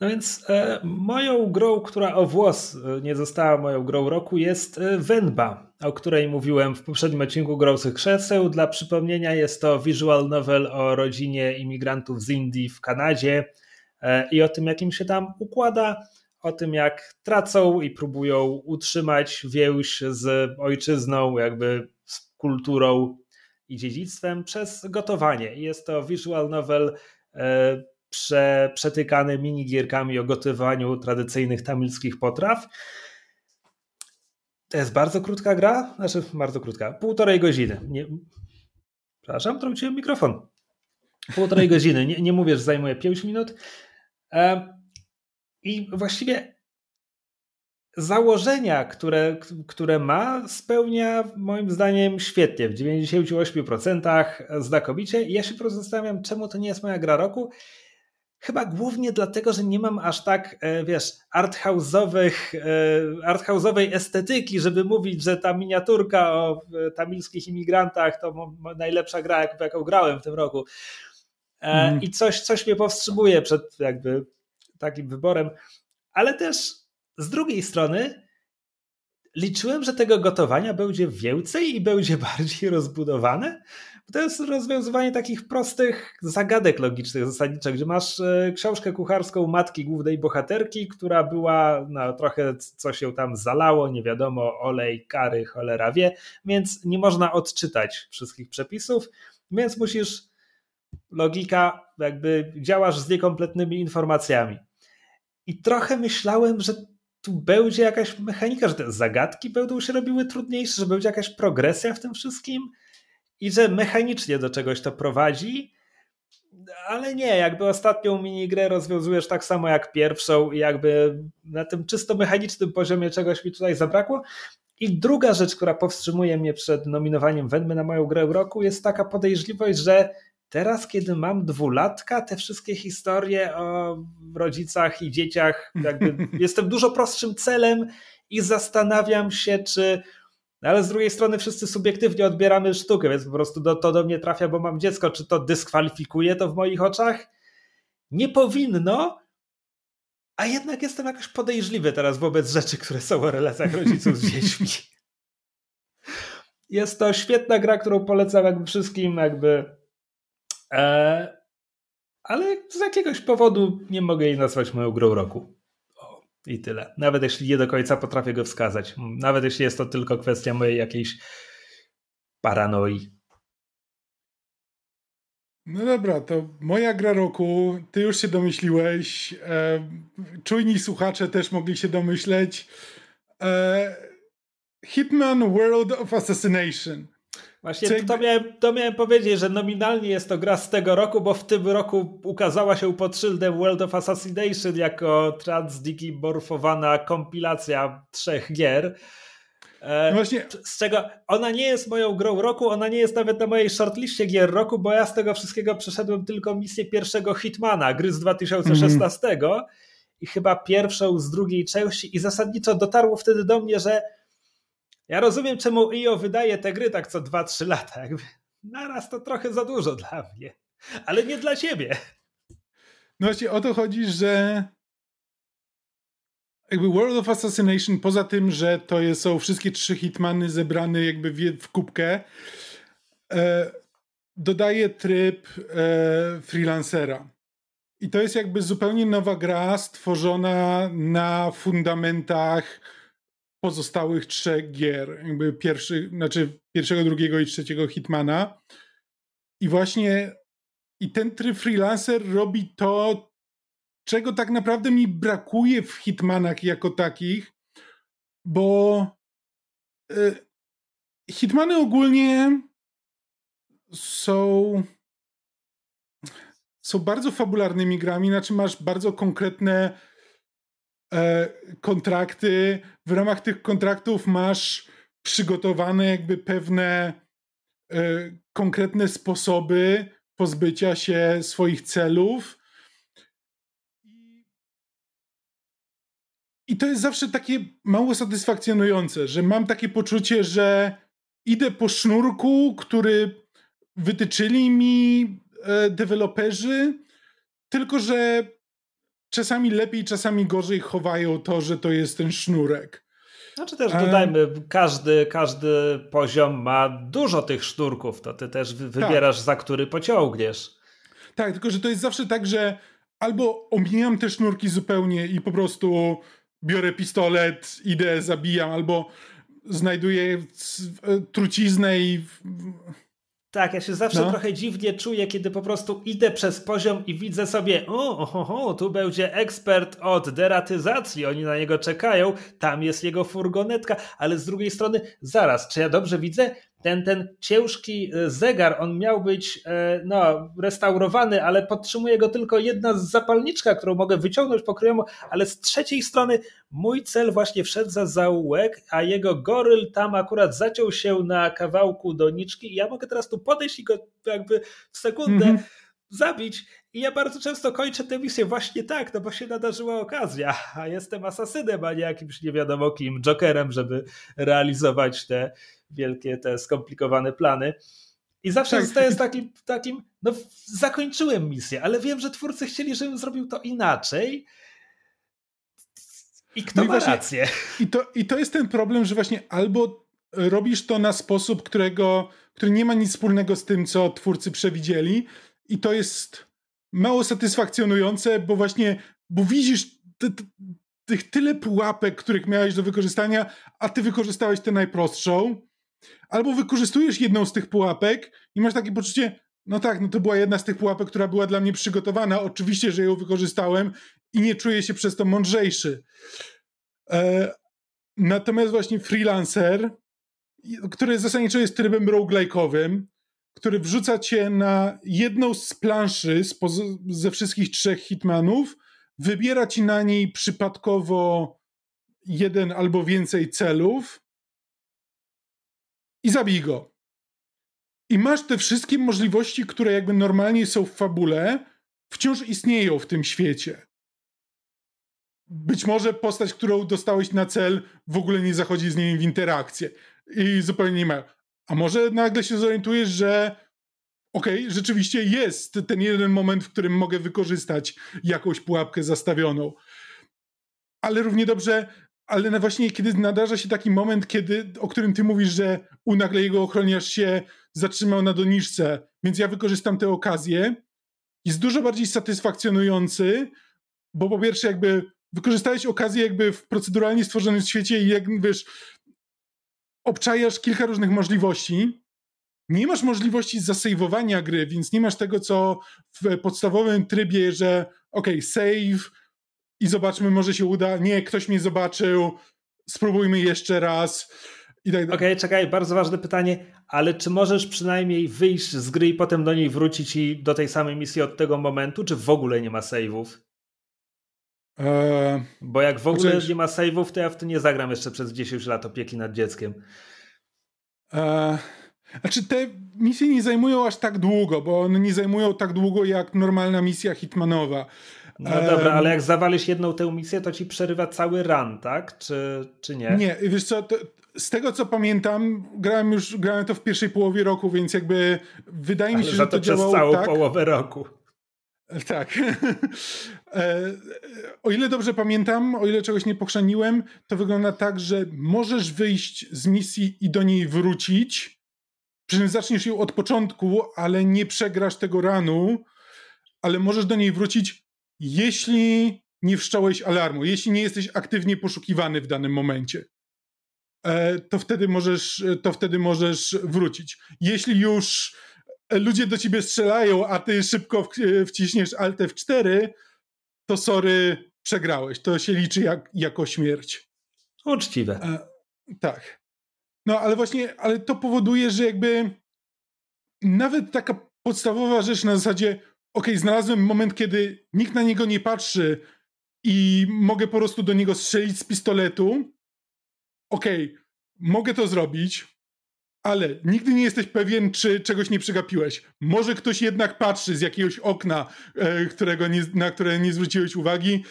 No więc e, moją grą, która o włos e, nie została moją grą roku, jest e, Wenba, o której mówiłem w poprzednim odcinku Grących Krzeseł. Dla przypomnienia jest to visual novel o rodzinie imigrantów z Indii w Kanadzie e, i o tym, jakim się tam układa. o tym, jak tracą i próbują utrzymać więź z ojczyzną, jakby z kulturą i dziedzictwem przez gotowanie. Jest to visual novel e, prze, przetykany minigierkami o gotowaniu tradycyjnych tamilskich potraw. To jest bardzo krótka gra, znaczy bardzo krótka, półtorej godziny. Nie... Przepraszam, trąciłem mikrofon. Półtorej godziny, nie, nie mówię, że zajmuje 5 minut. E, I właściwie założenia, które, które ma, spełnia moim zdaniem świetnie, w 98% znakomicie. I ja się po prostu zastanawiam, czemu to nie jest moja gra roku. Chyba głównie dlatego, że nie mam aż tak, e, wiesz, arthouse'owych, e, arthouse'owej estetyki, żeby mówić, że ta miniaturka o e, tamilskich imigrantach to najlepsza gra, jaką grałem w tym roku. Mm. I coś, coś mnie powstrzymuje przed jakby takim wyborem. Ale też z drugiej strony liczyłem, że tego gotowania będzie więcej i będzie bardziej rozbudowane. To jest rozwiązywanie takich prostych zagadek logicznych zasadniczo, gdzie masz e, książkę kucharską matki głównej bohaterki, która była no, trochę coś ją tam zalało, nie wiadomo, olej, kary, cholera wie, więc nie można odczytać wszystkich przepisów, więc musisz logika, jakby działasz z niekompletnymi informacjami. I trochę myślałem, że tu będzie jakaś mechanika, że te zagadki będą się robiły trudniejsze, że będzie jakaś progresja w tym wszystkim i że mechanicznie do czegoś to prowadzi, ale nie, jakby ostatnią minigrę rozwiązujesz tak samo jak pierwszą i jakby na tym czysto mechanicznym poziomie czegoś mi tutaj zabrakło. I druga rzecz, która powstrzymuje mnie przed nominowaniem Wenmy na moją grę roku jest taka podejrzliwość, że Teraz, kiedy mam dwulatka, te wszystkie historie o rodzicach i dzieciach, jakby jestem dużo prostszym celem i zastanawiam się, czy. Ale z drugiej strony wszyscy subiektywnie odbieramy sztukę, więc po prostu do, to do mnie trafia, bo mam dziecko. Czy to dyskwalifikuje to w moich oczach? Nie powinno, a jednak jestem jakoś podejrzliwy teraz wobec rzeczy, które są o relacjach rodziców z dziećmi. Jest to świetna gra, którą polecam jakby wszystkim, jakby E, ale z jakiegoś powodu nie mogę jej nazwać moją grą roku. O, I tyle. Nawet jeśli nie do końca potrafię go wskazać. Nawet jeśli jest to tylko kwestia mojej jakiejś paranoi. No dobra, to moja gra roku, ty już się domyśliłeś, e, czujni słuchacze też mogli się domyśleć. E, Hitman World of Assassination. Właśnie to, miałem, to miałem powiedzieć, że nominalnie jest to gra z tego roku, bo w tym roku ukazała się pod szyldem World of Assassination jako transdikimorfowana kompilacja trzech gier. E, no właśnie. Z czego ona nie jest moją grą roku, ona nie jest nawet na mojej shortliście gier roku, bo ja z tego wszystkiego przeszedłem tylko misję pierwszego Hitmana, gry z 2016 mm. i chyba pierwszą z drugiej części i zasadniczo dotarło wtedy do mnie, że ja rozumiem, czemu IO wydaje te gry tak co 2-3 lata. Jakby naraz to trochę za dużo dla mnie, ale nie dla ciebie. No właśnie o to chodzi, że jakby World of Assassination, poza tym, że to są wszystkie trzy hitmany zebrane jakby w, w kubkę, e, dodaje tryb e, freelancera. I to jest jakby zupełnie nowa gra stworzona na fundamentach pozostałych trzech gier, jakby pierwszy, znaczy pierwszego, drugiego i trzeciego Hitmana. I właśnie i ten tryb freelancer robi to, czego tak naprawdę mi brakuje w Hitmanach jako takich, bo y, Hitmany ogólnie są są bardzo fabularnymi grami, znaczy masz bardzo konkretne kontrakty. W ramach tych kontraktów masz przygotowane jakby pewne e, konkretne sposoby pozbycia się swoich celów. I to jest zawsze takie mało satysfakcjonujące, że mam takie poczucie, że idę po sznurku, który wytyczyli mi e, deweloperzy, tylko że czasami lepiej, czasami gorzej chowają to, że to jest ten sznurek. Znaczy też dodajmy, każdy, każdy poziom ma dużo tych sznurków, to ty też wybierasz tak. za który pociągniesz. Tak, tylko że to jest zawsze tak, że albo omijam te sznurki zupełnie i po prostu biorę pistolet, idę, zabijam, albo znajduję truciznę i tak, ja się zawsze no. trochę dziwnie czuję, kiedy po prostu idę przez poziom i widzę sobie, o, o, o, tu będzie ekspert od deratyzacji, oni na niego czekają, tam jest jego furgonetka, ale z drugiej strony, zaraz, czy ja dobrze widzę? Ten, ten ciężki e, zegar, on miał być e, no, restaurowany, ale podtrzymuje go tylko jedna z zapalniczka, którą mogę wyciągnąć pokryjomu, ale z trzeciej strony mój cel właśnie wszedł za zaułek, a jego goryl tam akurat zaciął się na kawałku doniczki i ja mogę teraz tu podejść i go jakby w sekundę mm -hmm. zabić i ja bardzo często kończę tę misję właśnie tak, no bo się nadarzyła okazja, a jestem asasynem, a nie jakimś nie wiadomo kim, jokerem, żeby realizować te wielkie, te skomplikowane plany. I zawsze tak. zostaję z takim, takim, no zakończyłem misję, ale wiem, że twórcy chcieli, żebym zrobił to inaczej. I kto no ma i właśnie, rację? I to, I to jest ten problem, że właśnie albo robisz to na sposób, którego, który nie ma nic wspólnego z tym, co twórcy przewidzieli, i to jest mało satysfakcjonujące, bo właśnie, bo widzisz te, te, tych tyle pułapek, których miałeś do wykorzystania, a ty wykorzystałeś tę najprostszą, albo wykorzystujesz jedną z tych pułapek i masz takie poczucie, no tak, no to była jedna z tych pułapek, która była dla mnie przygotowana, oczywiście, że ją wykorzystałem i nie czuję się przez to mądrzejszy. E, natomiast właśnie freelancer, który zasadniczo jest trybem roguelike'owym, który wrzuca cię na jedną z planszy ze wszystkich trzech hitmanów, wybiera ci na niej przypadkowo jeden albo więcej celów i zabij go. I masz te wszystkie możliwości, które jakby normalnie są w fabule, wciąż istnieją w tym świecie. Być może postać, którą dostałeś na cel, w ogóle nie zachodzi z nim w interakcję i zupełnie nie ma. A może nagle się zorientujesz, że okej, okay, rzeczywiście jest ten jeden moment, w którym mogę wykorzystać jakąś pułapkę zastawioną. Ale równie dobrze, ale właśnie kiedy nadarza się taki moment, kiedy, o którym ty mówisz, że u nagle jego ochroniarz się zatrzymał na doniczce, więc ja wykorzystam tę okazję, jest dużo bardziej satysfakcjonujący, bo po pierwsze jakby wykorzystałeś okazję jakby w proceduralnie stworzonym świecie i jak wiesz, obczajasz kilka różnych możliwości, nie masz możliwości zasejwowania gry, więc nie masz tego, co w podstawowym trybie, że ok, save i zobaczmy, może się uda. Nie, ktoś mnie zobaczył, spróbujmy jeszcze raz. Tak Okej, okay, czekaj, bardzo ważne pytanie, ale czy możesz przynajmniej wyjść z gry i potem do niej wrócić i do tej samej misji od tego momentu, czy w ogóle nie ma save'ów? Eee, Bo jak w ogóle nie ma save'ów, to ja w to nie zagram jeszcze przez 10 lat opieki nad dzieckiem. Eee, znaczy te misje nie zajmują aż tak długo, bo one nie zajmują tak długo jak normalna misja Hitmanowa. No dobra, ale jak zawalisz jedną tę misję, to ci przerywa cały run, tak? Czy, czy nie? Nie, wiesz co, to, z tego co pamiętam, grałem już grałem to w pierwszej połowie roku, więc jakby wydaje ale mi się, że to, to przez całą tak. połowę roku. Tak. E, o ile dobrze pamiętam, o ile czegoś nie pochrzaniłem, to wygląda tak, że możesz wyjść z misji i do niej wrócić, przy czym zaczniesz ją od początku, ale nie przegrasz tego ranu, ale możesz do niej wrócić, jeśli nie wszcząłeś alarmu, jeśli nie jesteś aktywnie poszukiwany w danym momencie. E, to wtedy możesz, to wtedy możesz wrócić. Jeśli już ludzie do ciebie strzelają, a ty szybko wciśniesz Alt F4, to sorry, przegrałeś. To się liczy jak, jako śmierć. Uczciwe. E, tak. No ale właśnie, ale to powoduje, że jakby nawet taka podstawowa rzecz na zasadzie, ok, znalazłem moment, kiedy nikt na niego nie patrzy i mogę po prostu do niego strzelić z pistoletu. Ok, mogę to zrobić, ale nigdy nie jesteś pewien, czy czegoś nie przegapiłeś. Może ktoś jednak patrzy z jakiegoś okna, e, którego nie, na które nie zwróciłeś uwagi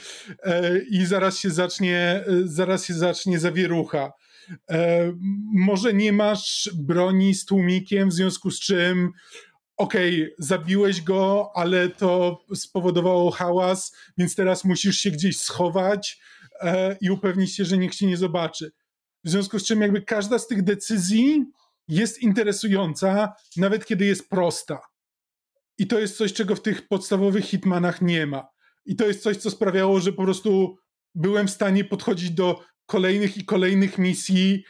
e, i zaraz się zacznie, e, zaraz się zacznie zawierucha. Może nie masz broni z tłumikiem, w związku z czym okej, okay, zabiłeś go, ale to spowodowało hałas, więc teraz musisz się gdzieś schować i upewnić się, że nikt cię nie zobaczy. W związku z czym jakby każda z tych decyzji jest interesująca, nawet kiedy jest prosta. I to jest coś, czego w tych podstawowych hitmanach nie ma. i to jest coś, co sprawiało, że po prostu byłem w stanie podchodzić do kolejnych i kolejnych misji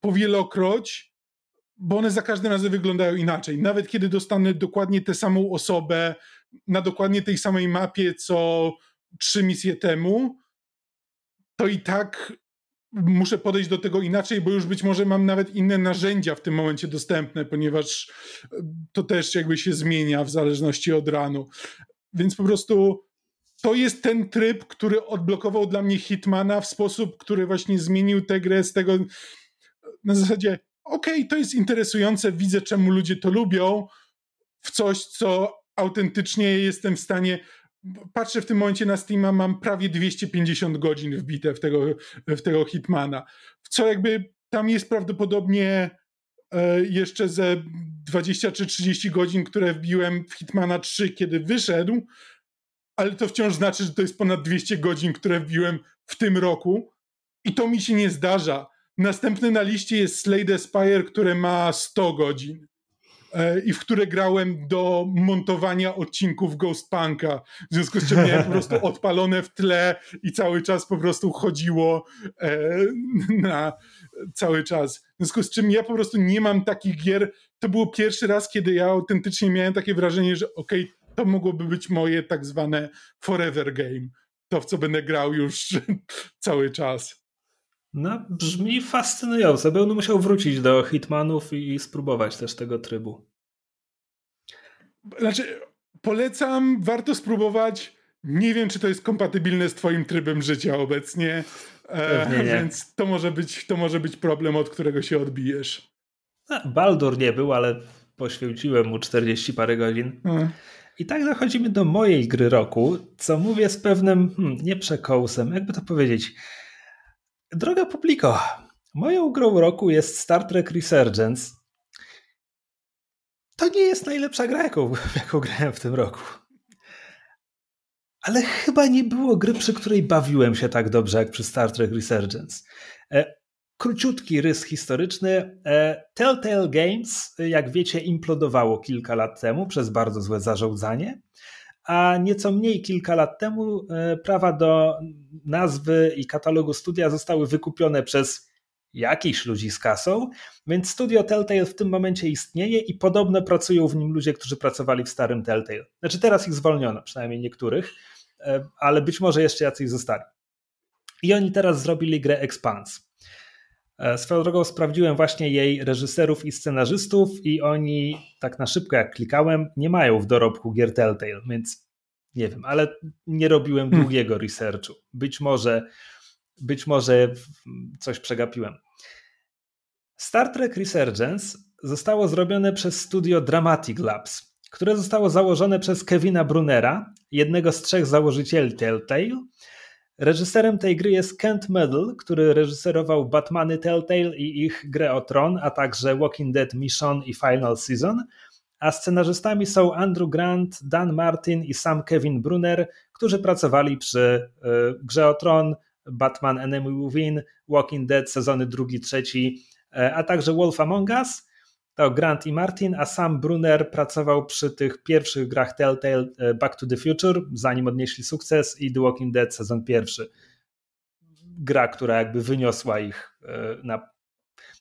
powielokroć, bo one za każdym razem wyglądają inaczej. Nawet kiedy dostanę dokładnie tę samą osobę na dokładnie tej samej mapie, co trzy misje temu, to i tak muszę podejść do tego inaczej, bo już być może mam nawet inne narzędzia w tym momencie dostępne, ponieważ to też jakby się zmienia w zależności od ranu. Więc po prostu to jest ten tryb, który odblokował dla mnie Hitmana w sposób, który właśnie zmienił tę grę z tego na zasadzie okej, okay, to jest interesujące, widzę czemu ludzie to lubią, w coś, co autentycznie jestem w stanie patrzę w tym momencie na Steama, mam prawie 250 godzin wbite w tego, w tego Hitmana, co jakby tam jest prawdopodobnie e, jeszcze ze 20 czy 30 godzin, które wbiłem w Hitmana 3, kiedy wyszedł, ale to wciąż znaczy, że to jest ponad 200 godzin, które wbiłem w tym roku. I to mi się nie zdarza. Następny na liście jest Slade Spire, które ma 100 godzin i w które grałem do montowania odcinków Ghost Punka. W związku z czym miałem po prostu odpalone w tle i cały czas po prostu chodziło e, na cały czas. W związku z czym ja po prostu nie mam takich gier. To było pierwszy raz, kiedy ja autentycznie miałem takie wrażenie, że okej, okay, to mogłoby być moje tak zwane forever game. To, w co będę grał już cały czas. No, brzmi fascynująco. Będę musiał wrócić do Hitmanów i spróbować też tego trybu. Znaczy, polecam, warto spróbować. Nie wiem, czy to jest kompatybilne z Twoim trybem życia obecnie. E, więc to może, być, to może być problem, od którego się odbijesz. Baldur nie był, ale poświęciłem mu 40 parę godzin. Hmm. I tak dochodzimy do mojej gry roku, co mówię z pewnym hmm, nieprzekołsem, jakby to powiedzieć. Droga publiko, moją grą roku jest Star Trek Resurgence. To nie jest najlepsza gra, jaką, jaką grałem w tym roku. Ale chyba nie było gry, przy której bawiłem się tak dobrze jak przy Star Trek Resurgence. E, króciutki rys historyczny. E, Telltale Games, jak wiecie, implodowało kilka lat temu przez bardzo złe zarządzanie a nieco mniej kilka lat temu e, prawa do nazwy i katalogu studia zostały wykupione przez jakichś ludzi z kasą, więc studio Telltale w tym momencie istnieje i podobno pracują w nim ludzie, którzy pracowali w starym Telltale. Znaczy teraz ich zwolniono, przynajmniej niektórych, e, ale być może jeszcze jacyś zostali. I oni teraz zrobili grę Expanse. E, swoją drogą sprawdziłem właśnie jej reżyserów i scenarzystów i oni tak na szybko jak klikałem nie mają w dorobku gier Telltale, więc nie wiem, ale nie robiłem hmm. długiego researchu. Być może, być może coś przegapiłem. Star Trek Resurgence zostało zrobione przez studio Dramatic Labs, które zostało założone przez Kevina Brunera, jednego z trzech założycieli Telltale, Reżyserem tej gry jest Kent Medal, który reżyserował Batmany Telltale i ich grę o Tron, a także Walking Dead Mission i Final Season. A scenarzystami są Andrew Grant, Dan Martin i sam Kevin Brunner, którzy pracowali przy y, grze o Tron, Batman Enemy Within, Walking Dead sezony drugi, trzeci, y, a także Wolf Among Us to Grant i Martin, a sam Brunner pracował przy tych pierwszych grach Telltale e, Back to the Future, zanim odnieśli sukces i The Walking Dead sezon pierwszy. Gra, która jakby wyniosła ich e, na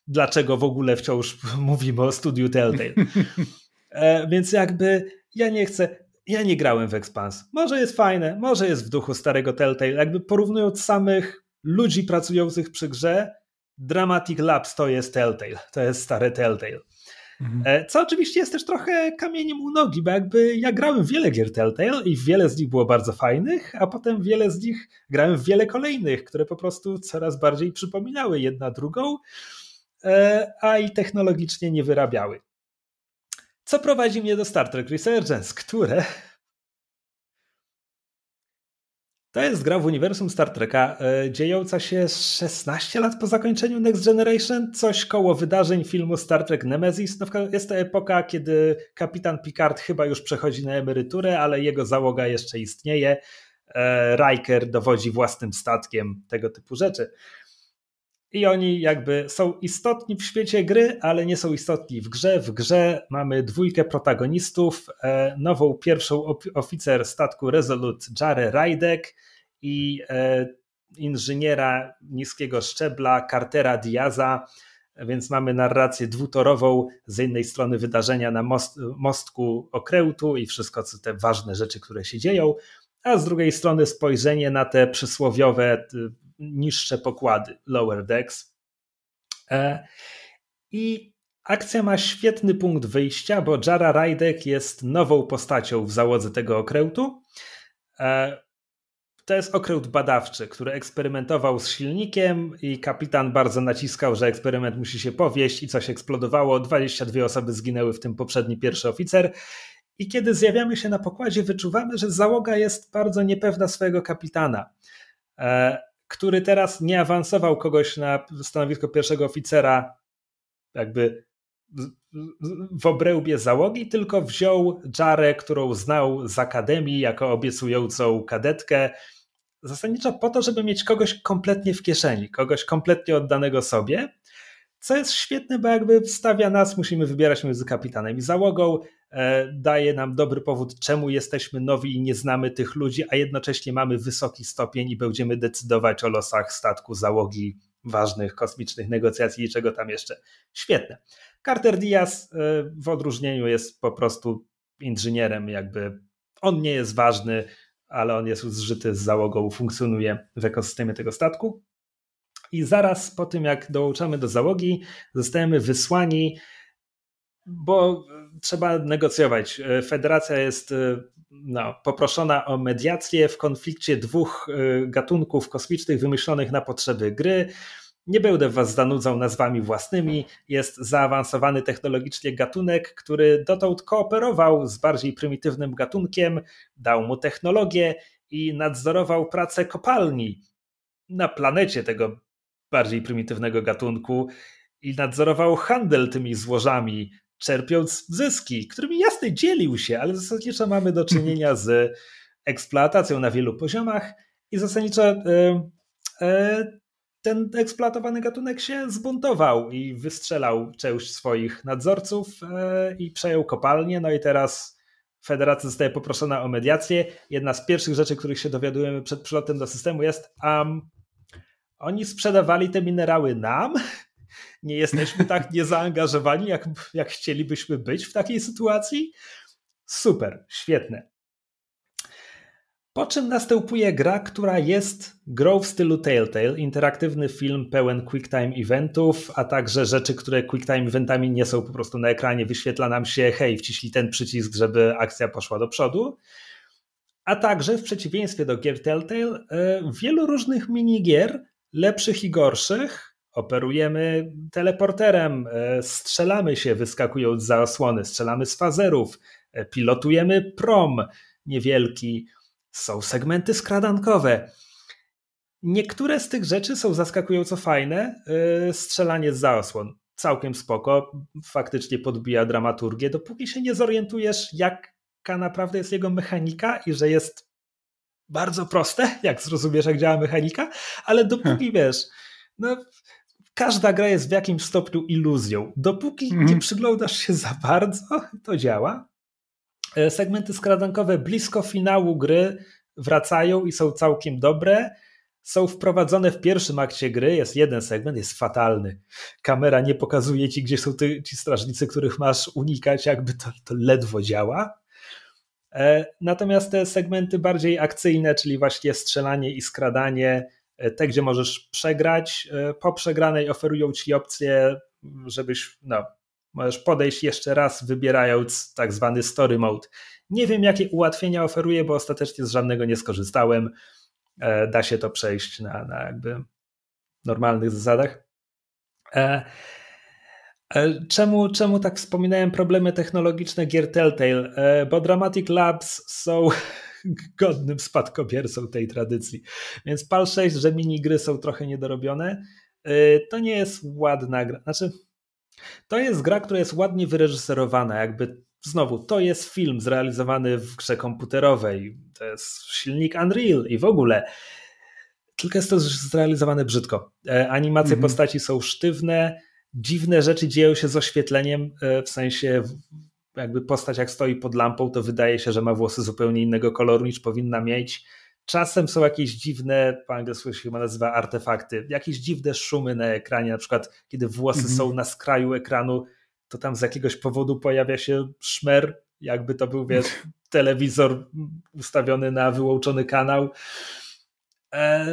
dlaczego w ogóle wciąż mówimy o studiu Telltale. E, więc jakby ja nie chcę, ja nie grałem w Expans. Może jest fajne, może jest w duchu starego Telltale. Jakby porównując samych ludzi pracujących przy grze, Dramatic Labs to jest Telltale, to jest stare Telltale. Mhm. E, co oczywiście jest też trochę kamieniem u nogi, bo jakby ja grałem wiele gier Telltale i wiele z nich było bardzo fajnych, a potem wiele z nich grałem w wiele kolejnych, które po prostu coraz bardziej przypominały jedna drugą, e, a i technologicznie nie wyrabiały. Co prowadzi mnie do Star Trek Resurgence, które To jest gra w uniwersum Star Treka, e, dziejąca się 16 lat po zakończeniu Next Generation, coś koło wydarzeń filmu Star Trek Nemesis. No, jest to epoka, kiedy kapitan Picard chyba już przechodzi na emeryturę, ale jego załoga jeszcze istnieje. E, Riker dowodzi własnym statkiem, tego typu rzeczy. I oni jakby są istotni w świecie gry, ale nie są istotni w grze. W grze mamy dwójkę protagonistów, e, nową pierwszą oficer statku Resolute Jarę Rajdek i e, inżyniera niskiego szczebla Cartera Diaza, więc mamy narrację dwutorową, z jednej strony wydarzenia na most, mostku okrętu i wszystko co te ważne rzeczy, które się dzieją, a z drugiej strony spojrzenie na te przysłowiowe niższe pokłady, lower decks. E, I akcja ma świetny punkt wyjścia, bo Jara Rajdek jest nową postacią w załodze tego okrętu. E, to jest okręt badawczy, który eksperymentował z silnikiem i kapitan bardzo naciskał, że eksperyment musi się powieść i coś eksplodowało. 22 osoby zginęły, w tym poprzedni pierwszy oficer. I kiedy zjawiamy się na pokładzie, wyczuwamy, że załoga jest bardzo niepewna swojego kapitana, e, który teraz nie awansował kogoś na stanowisko pierwszego oficera, jakby w obrębie załogi, tylko wziął Jarę, którą znał z akademii jako obiecującą kadetkę, zasadniczo po to, żeby mieć kogoś kompletnie w kieszeni, kogoś kompletnie oddanego sobie, co jest świetne, bo jakby wstawia nas, musimy wybierać między kapitanem i załogą, daje nam dobry powód, czemu jesteśmy nowi i nie znamy tych ludzi, a jednocześnie mamy wysoki stopień i będziemy decydować o losach statku, załogi, ważnych kosmicznych negocjacji i czego tam jeszcze. Świetne. Carter Diaz e, w odróżnieniu jest po prostu inżynierem, jakby on nie jest ważny, ale on jest zżyty z załogą, funkcjonuje w ekosystemie tego statku. I zaraz po tym, jak dołączamy do załogi, zostajemy wysłani, bo trzeba negocjować. E, Federacja jest e, no, poproszona o mediację w konflikcie dwóch gatunków kosmicznych wymyślonych na potrzeby gry. Nie będę was zanudzał nazwami własnymi. Jest zaawansowany technologicznie gatunek, który dotąd kooperował z bardziej prymitywnym gatunkiem, dał mu technologię i nadzorował pracę kopalni na planecie tego bardziej prymitywnego gatunku i nadzorował handel tymi złożami, czerpiąc zyski, którymi jasny dzielił się, ale zasadniczo mamy do czynienia z eksploatacją na wielu poziomach i zasadniczo yy, yy, ten eksploatowany gatunek się zbuntował i wystrzelał część swoich nadzorców e, i przejął kopalnię. No i teraz federacja zostaje poproszona o mediację. Jedna z pierwszych rzeczy, których się dowiadujemy przed przylotem do systemu jest um, oni sprzedawali te minerały nam, nie jesteśmy tak niezaangażowani, jak, jak chcielibyśmy być w takiej sytuacji. Super, świetne. Po czym następuje gra, która jest grą w stylu Telltale, interaktywny film pełen quicktime eventów, a także rzeczy, które quicktime eventami nie są po prostu na ekranie, wyświetla nam się hej, wciśnij ten przycisk, żeby akcja poszła do przodu. A także w przeciwieństwie do gier Telltale, e, wielu różnych minigier, lepszych i gorszych, operujemy teleporterem, e, strzelamy się wyskakując za osłony, strzelamy z fazerów, e, pilotujemy prom niewielki, są segmenty skradankowe. Niektóre z tych rzeczy są zaskakująco fajne. Yy, strzelanie z zaosłon. Całkiem spoko. Faktycznie podbija dramaturgię, dopóki się nie zorientujesz, jaka naprawdę jest jego mechanika i że jest bardzo proste, jak zrozumiesz, jak działa mechanika, ale dopóki hmm. wiesz, no, każda gra jest w jakimś stopniu iluzją. Dopóki nie mhm. przyglądasz się za bardzo, to działa. E, segmenty skradankowe blisko finału gry wracają i są całkiem dobre. Są wprowadzone w pierwszym akcie gry. Jest jeden segment, jest fatalny. Kamera nie pokazuje ci, gdzie są ty, ci strażnicy, których masz unikać, jakby to, to ledwo działa. E, natomiast te segmenty bardziej akcyjne, czyli właśnie strzelanie i skradanie, te, gdzie możesz przegrać, po przegranej oferują ci opcję, żebyś no, Możesz podejść jeszcze raz, wybierając tak zwany story mode. Nie wiem, jakie ułatwienia oferuje, bo ostatecznie z żadnego nie skorzystałem. E, da się to przejść na, na jakby normalnych zasadach. E, e, czemu, czemu tak wspominałem problemy technologiczne gier Telltale? Bo Dramatic Labs są godnym spadkobiercą tej tradycji. Więc pal 6, że minigry są trochę niedorobione, to nie jest ładna gra. Znaczy, to jest gra, która jest ładnie wyreżyserowana, jakby znowu, to jest film zrealizowany w grze komputerowej, to jest silnik Unreal i w ogóle. tylko jest to zrealizowane brzydko. E, animacje mhm. postaci są sztywne, dziwne rzeczy dzieją się z oświetleniem, e, w sensie jakby postać jak stoi pod lampą, to wydaje się, że ma włosy zupełnie innego koloru niż powinna mieć. Czasem są jakieś dziwne, po angielsku się chyba nazywa artefakty, jakieś dziwne szumy na ekranie, na przykład kiedy włosy mhm. są na skraju ekranu, to tam z jakiegoś powodu pojawia się szmer, jakby to był wiesz, telewizor ustawiony na wyłączony kanał. E,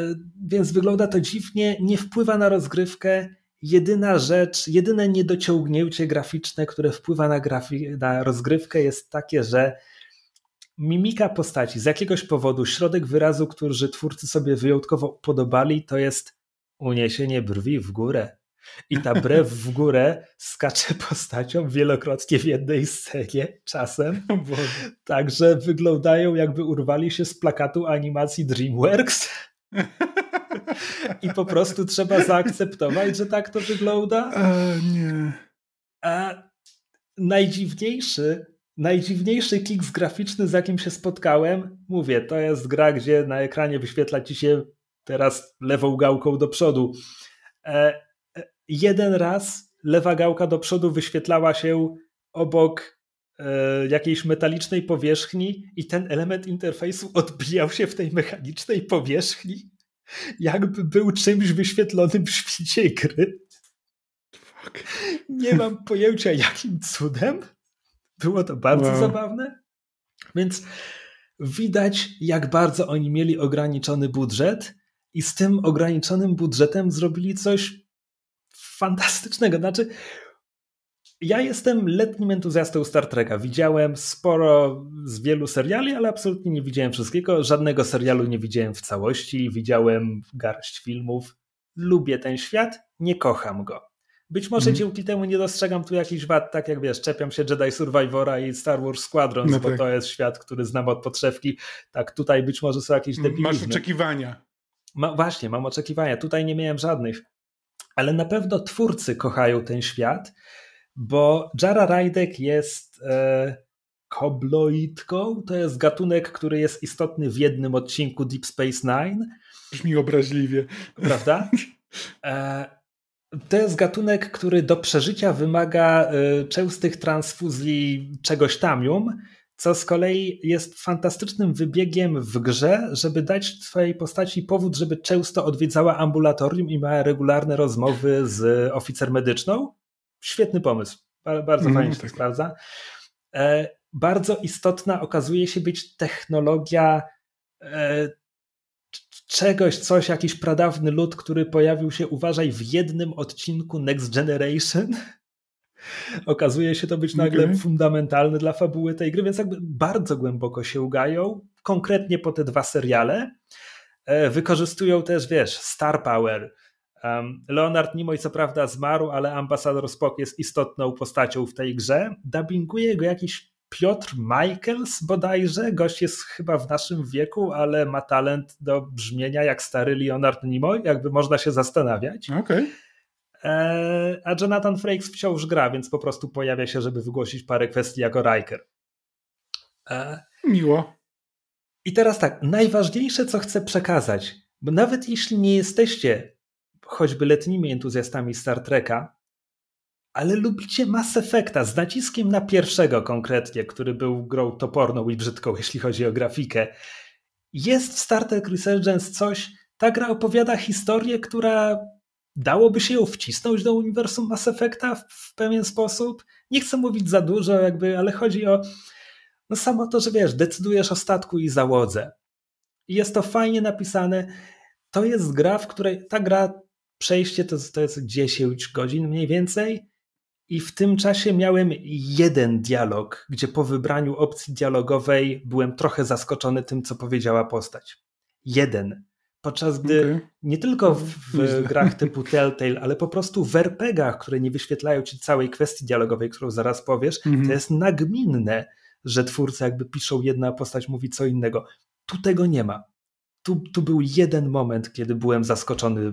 więc wygląda to dziwnie, nie wpływa na rozgrywkę. Jedyna rzecz, jedyne niedociągnięcie graficzne, które wpływa na, grafi- na rozgrywkę, jest takie, że mimika postaci z jakiegoś powodu, środek wyrazu, który twórcy sobie wyjątkowo podobali, to jest uniesienie brwi w górę. I ta brew w górę skacze postacią wielokrotnie w jednej scenie czasem. Także wyglądają jakby urwali się z plakatu animacji DreamWorks. I po prostu trzeba zaakceptować, że tak to wygląda. E, nie. A najdziwniejszy, najdziwniejszy kliks graficzny, z jakim się spotkałem, mówię, to jest gra, gdzie na ekranie wyświetla ci się teraz lewą gałką do przodu. E, jeden raz lewa gałka do przodu wyświetlała się obok e, jakiejś metalicznej powierzchni i ten element interfejsu odbijał się w tej mechanicznej powierzchni, jakby był czymś wyświetlonym w świecie gry. Fuck. Nie mam pojęcia jakim cudem. Było to bardzo wow. zabawne. Więc widać, jak bardzo oni mieli ograniczony budżet i z tym ograniczonym budżetem zrobili coś fantastycznego. Znaczy, ja jestem letnim entuzjastą Star Treka. Widziałem sporo z wielu seriali, ale absolutnie nie widziałem wszystkiego. Żadnego serialu nie widziałem w całości. Widziałem garść filmów. Lubię ten świat, nie kocham go. Być może mm. dzięki temu nie dostrzegam tu jakichś wad, tak jak wiesz, czepiam się Jedi Survivora i Star Wars Squadrons, no tak. bo to jest świat, który znam od podszewki. Tak, tutaj być może są jakieś debilizmy. Masz oczekiwania. Ma, właśnie, mam oczekiwania. Tutaj nie miałem żadnych ale na pewno twórcy kochają ten świat, bo Jara Rajdek jest e, kobloidką, to jest gatunek, który jest istotny w jednym odcinku Deep Space Nine. Brzmi obraźliwie. Prawda? E, to jest gatunek, który do przeżycia wymaga e, częstych transfuzji czegoś tamium, co z kolei jest fantastycznym wybiegiem w grze, żeby dać twojej postaci powód, żeby często odwiedzała ambulatorium i miała regularne rozmowy z oficer medyczną. Świetny pomysł. Bardzo mm, fajnie się tak. sprawdza. E, bardzo istotna okazuje się być technologia e, czegoś, coś, jakiś pradawny lud, który pojawił się, uważaj, w jednym odcinku Next Generation okazuje się to być nagle okay. fundamentalne dla fabuły tej gry, więc jakby bardzo głęboko się ugają, konkretnie po te dwa seriale. E, wykorzystują też, wiesz, star power. Leonard Nimoy co prawda zmarł, ale ambasador Spock jest istotną postacią w tej grze. Dubbinguje go jakiś Piotr Michaels bodajże. Gość jest chyba w naszym wieku, ale ma talent do brzmienia jak stary Leonard Nimoy, jakby można się zastanawiać. Okej. Okay. E, a Jonathan Frakes wciąż gra, więc po prostu pojawia się, żeby wygłosić parę kwestii jako Riker. E, Miło. I teraz tak, najważniejsze, co chcę przekazać, bo nawet jeśli nie jesteście choćby letnimi entuzjastami Star Treka, ale lubicie Mass Effecta z naciskiem na pierwszego konkretnie, który był grą toporną i brzydką, jeśli chodzi o grafikę, jest w Star Trek Resurgence coś, ta gra opowiada historię, która dałoby się ją wcisnąć do uniwersum Mass Effecta w, pewien sposób. Nie chcę mówić za dużo, jakby, ale chodzi o no samo to, że wiesz, decydujesz o statku i załodze. I jest to fajnie napisane. To jest gra, w której ta gra, przejście to, to jest 10 godzin mniej więcej. I w tym czasie miałem jeden dialog, gdzie po wybraniu opcji dialogowej byłem trochę zaskoczony tym, co powiedziała postać. Jeden. Podczas gdy okay. nie tylko w, w grach typu Telltale, ale po prostu w RPGach, które nie wyświetlają ci całej kwestii dialogowej, którą zaraz powiesz, mm -hmm. to mhm. jest nagminne, że twórcy jakby piszą jedna postać, mówi co innego. Tu tego nie ma. Tu, tu był jeden moment, kiedy byłem zaskoczony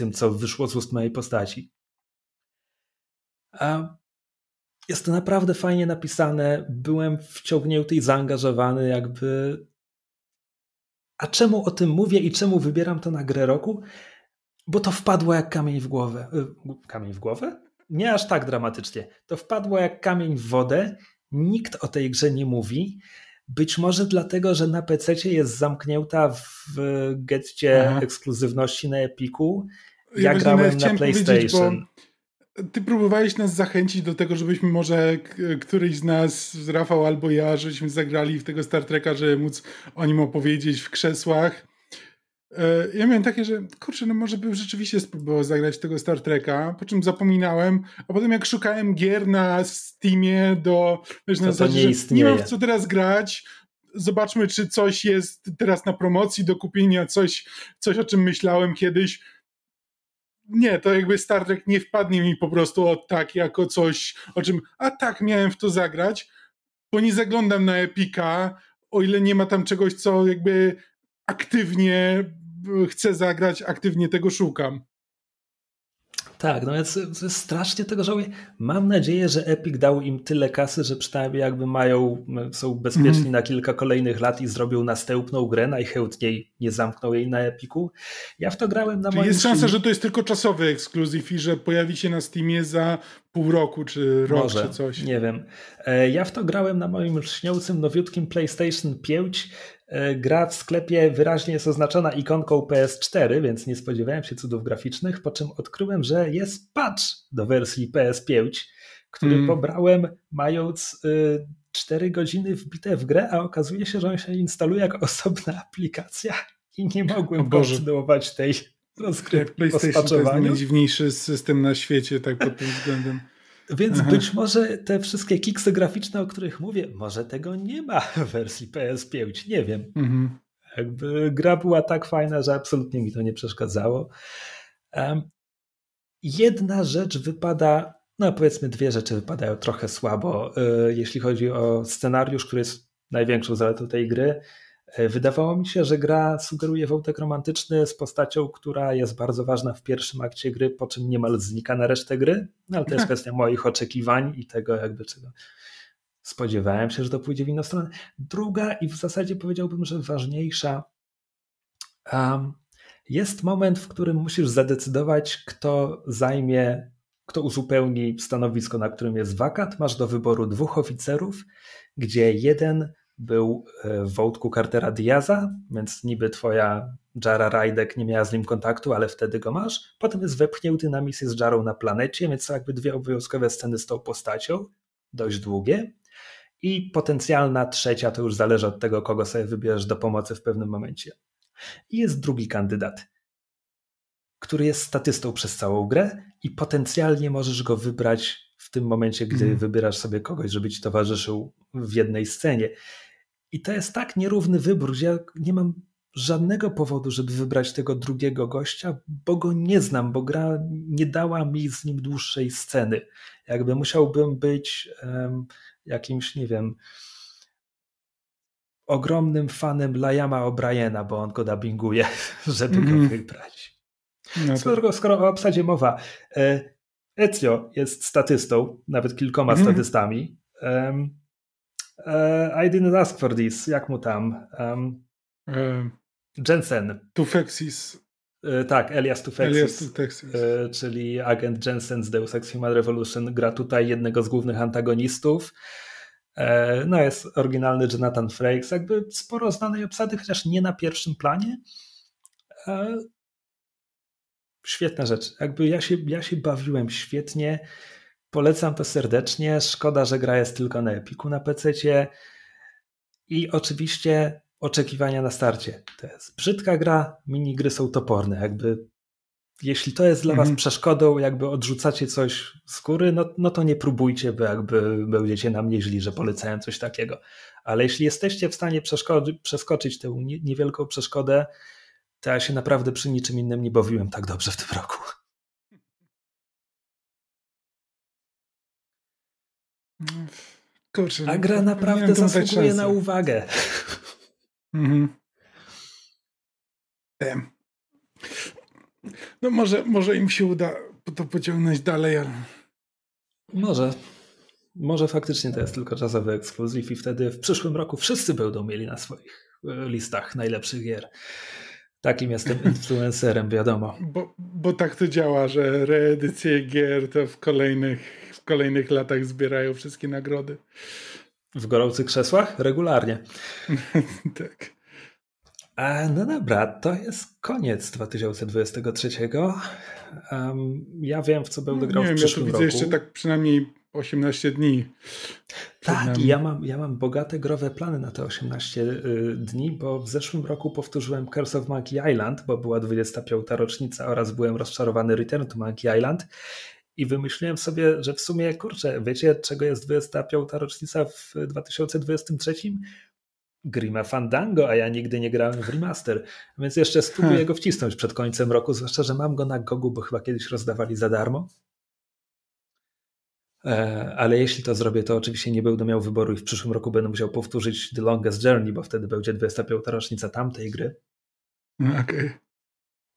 tym, co wyszło z ust mojej postaci. A jest to naprawdę fajnie napisane. Byłem wciągnięty i zaangażowany, jakby A czemu o tym mówię i czemu wybieram to na grę roku? Bo to wpadło jak kamień w głowę. Y, kamień w głowę? Nie aż tak dramatycznie. To wpadło jak kamień w wodę. Nikt o tej grze nie mówi. Być może dlatego, że na PC jest zamknięta w getcie ekskluzywności na Epiku. Ja, ja grałem na PlayStation. Ty próbowałeś nas zachęcić do tego, żebyśmy może któryś z nas, Rafał albo ja, żebyśmy zagrali w tego Star Treka, żeby móc o nim opowiedzieć w krzesłach. E, ja miałem takie, że kurczę, no może bym rzeczywiście spróbował zagrać tego Star Treka, po czym zapominałem, a potem jak szukałem gier na Steamie do, wiesz, na zasadzie, nie, nie mam w co teraz grać, zobaczmy, czy coś jest teraz na promocji do kupienia, coś, coś o czym myślałem kiedyś. Nie, to jakby Star Trek nie wpadnie mi po prostu o tak jako coś, o czym, a tak, miałem w to zagrać, bo nie zaglądam na Epika, o ile nie ma tam czegoś, co jakby aktywnie chcę zagrać, aktywnie tego szukam. Tak, no więc strasznie tego żałuję. Mam nadzieję, że Epic dał im tyle kasy, że przynajmniej jakby mają, są bezpieczni mm. na kilka kolejnych lat i zrobią następną grę, najchętniej nie zamkną jej na Epiku. Ja w to grałem na moim... Jest szansa, że to jest tylko czasowy ekskluzyw i że pojawi się na Steamie za pół roku, czy rok, Może, czy coś. Nie wiem. E, ja w to grałem na moim śniącym, nowiutkim PlayStation 5 E, gra w sklepie wyraźnie jest oznaczona ikonką PS4, więc nie spodziewałem się cudów graficznych, po czym odkryłem, że jest patch do wersji PS5, który mm. pobrałem mając y, 4 godziny wbite w grę, a okazuje się, że on się instaluje jako osobna aplikacja i nie mogłem kontynuować tej rozgrywki PlayStation to jest najdziwniejszy system na świecie tak pod tym względem. Więc Aha. być może te wszystkie kiksy graficzne, o których mówię, może tego nie ma w wersji PS5, nie wiem. Mhm. Jakby gra była tak fajna, że absolutnie mi to nie przeszkadzało. Um, jedna rzecz wypada, no powiedzmy dwie rzeczy wypadają trochę słabo, y, jeśli chodzi o scenariusz, który jest największą zaletą tej gry. E, wydawało mi się, że gra sugeruje wątek romantyczny z postacią, która jest bardzo ważna w pierwszym akcie gry, po czym niemal znika na resztę gry. No, ale to jest kwestia moich oczekiwań i tego, jakby czego spodziewałem się, że to pójdzie w inną stronę. Druga i w zasadzie powiedziałbym, że ważniejsza. Um, jest moment, w którym musisz zadecydować, kto zajmie, kto uzupełni stanowisko, na którym jest wakat. Masz do wyboru dwóch oficerów, gdzie jeden był e, w wątku Cartera Diaza, więc niby twoja Jara Rajdek nie miała z nim kontaktu, ale wtedy go masz. Potem jest wepchnięty na misję z Jarą na planecie, więc są jakby dwie obowiązkowe sceny z tą postacią, dość długie. I potencjalna trzecia to już zależy od tego, kogo sobie wybierzesz do pomocy w pewnym momencie. I jest drugi kandydat, który jest statystą przez całą grę i potencjalnie możesz go wybrać w tym momencie, gdy mm. wybierasz sobie kogoś, żeby ci towarzyszył w jednej scenie. I to jest tak nierówny wybór, że ja nie mam żadnego powodu, żeby wybrać tego drugiego gościa, bo go nie znam, bo gra nie dała mi z nim dłuższej sceny. Jakby musiałbym być um, jakimś, nie wiem, ogromnym fanem Liama O'Briena, bo on go dubbinguje, żeby mm. go mhm. wybrać. No skoro, skoro o obsadzie mowa, e, Ezio jest statystą, nawet kilkoma mm. statystami. Um, Uh, I didn't ask for this. Jak mu tam? Um, Jensen. Tufexis. Uh, tak, Elias Tufexis, Elias Tufexis. Uh, czyli agent Jensen z Deus Ex Human Revolution gra tutaj jednego z głównych antagonistów. No jest oryginalny Jonathan Frakes, jakby sporo znanej obsady, chociaż nie na pierwszym planie. Świetna rzecz. Jakby ja się, ja się bawiłem świetnie. Polecam to serdecznie. Szkoda, że gra jest tylko na Epiku na PC. I oczywiście oczekiwania na starcie. To jest brzydka gra, minigry są toporne. Jakby jeśli to jest dla was mhm. przeszkodą, jakby odrzucacie coś z góry, no, no to nie próbujcie, bo jakby będziecie na mnie źli, że polecałem coś takiego. Ale jeśli jesteście w stanie przeskoczyć tę niewielką przeszkodę, to ja się naprawdę przy niczym innym nie bawiłem tak dobrze w tym roku. Kurczę, A gra naprawdę zasługuje na uwagę. Mhm. No może, może im się uda to pociągnąć dalej, ale... Może. Może faktycznie to jest tylko czasowy ekskluzyw i wtedy w przyszłym roku wszyscy będą mieli na swoich e, listach najlepszych gier. Takim jestem influencerem, wiadomo. Bo, bo tak to działa, że reedycje gier to w kolejnych, kolejnych latach zbierają wszystkie nagrody. W gorących krzesłach? Regularnie. tak. A, no dobra, to jest koniec 2023. Um, ja wiem, w co będę grał Nie w wiem, przyszłym ja tu roku. widzę jeszcze tak przynajmniej 18 dni. Tak, ja mam, ja mam bogate growe plany na te 18 y, dni, bo w zeszłym roku powtórzyłem Curse of Monkey Island, bo była 25. rocznica oraz byłem rozczarowany Return to Monkey Island i wymyśliłem sobie, że w sumie, kurczę, wiecie czego jest 25. rocznica w 2023? Grima Fandango, a ja nigdy nie grałem w remaster, więc jeszcze spróbuję Hmm. go wcisnąć przed końcem roku, zwłaszcza, że mam go na Gogu, bo chyba kiedyś rozdawali za darmo. E, Ale jeśli to zrobię, to oczywiście nie będę miał wyboru i w przyszłym roku będę musiał powtórzyć The Longest Journey, bo wtedy będzie 25. rocznica tamtej gry. Okej.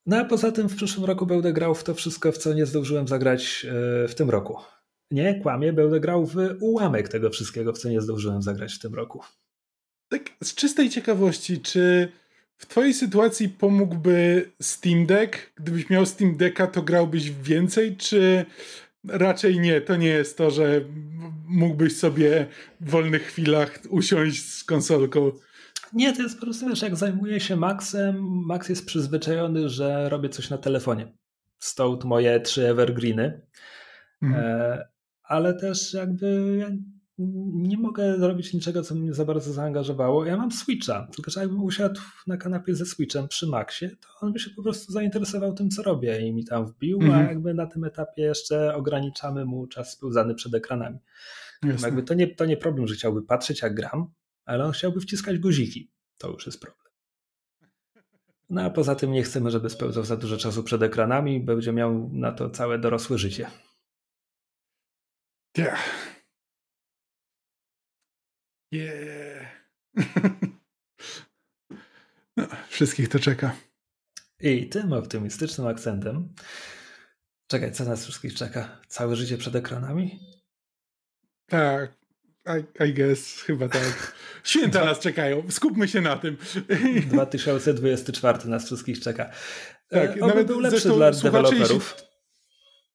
No a poza tym w przyszłym roku będę grał w to wszystko, w co nie zdążyłem zagrać e, w tym roku. Nie, kłamie, będę grał w ułamek tego wszystkiego, w co nie zdążyłem zagrać w tym roku. Tak z czystej ciekawości, czy w twojej sytuacji pomógłby Steam Deck? Gdybyś miał Steam Decka, to grałbyś więcej, czy raczej nie? To nie jest to, że mógłbyś sobie w wolnych chwilach usiąść z konsolką. Nie, to jest po prostu, wiesz, jak zajmuję się Maxem, Max jest przyzwyczajony, że robię coś na telefonie. Stąd moje trzy evergreeny. Mhm. E, ale też jakby ja nie mogę zrobić niczego, co mnie za bardzo zaangażowało. Ja mam Switcha, tylko że jakbym usiadł na kanapie ze Switchem przy Maxie, to on by się po prostu zainteresował tym, co robię i mi tam wbił, a Mhm. jakby na tym etapie jeszcze ograniczamy mu czas spełzany przed ekranami. Jasne. Jakby to nie, to nie problem, że chciałby patrzeć jak gram, ale on chciałby wciskać guziki. To już jest problem. No a poza tym nie chcemy, żeby spełzał za dużo czasu przed ekranami, będzie miał na to całe dorosłe życie. Yeah. Yeah. no, wszystkich to czeka. I tym optymistycznym akcentem. Czekaj, co nas wszystkich czeka? Całe życie przed ekranami? Tak, I, I guess, chyba tak. Święta nas czekają, skupmy się na tym. 2024 nas wszystkich czeka. Tak, Tak, oby nawet był lepszy dla deweloperów.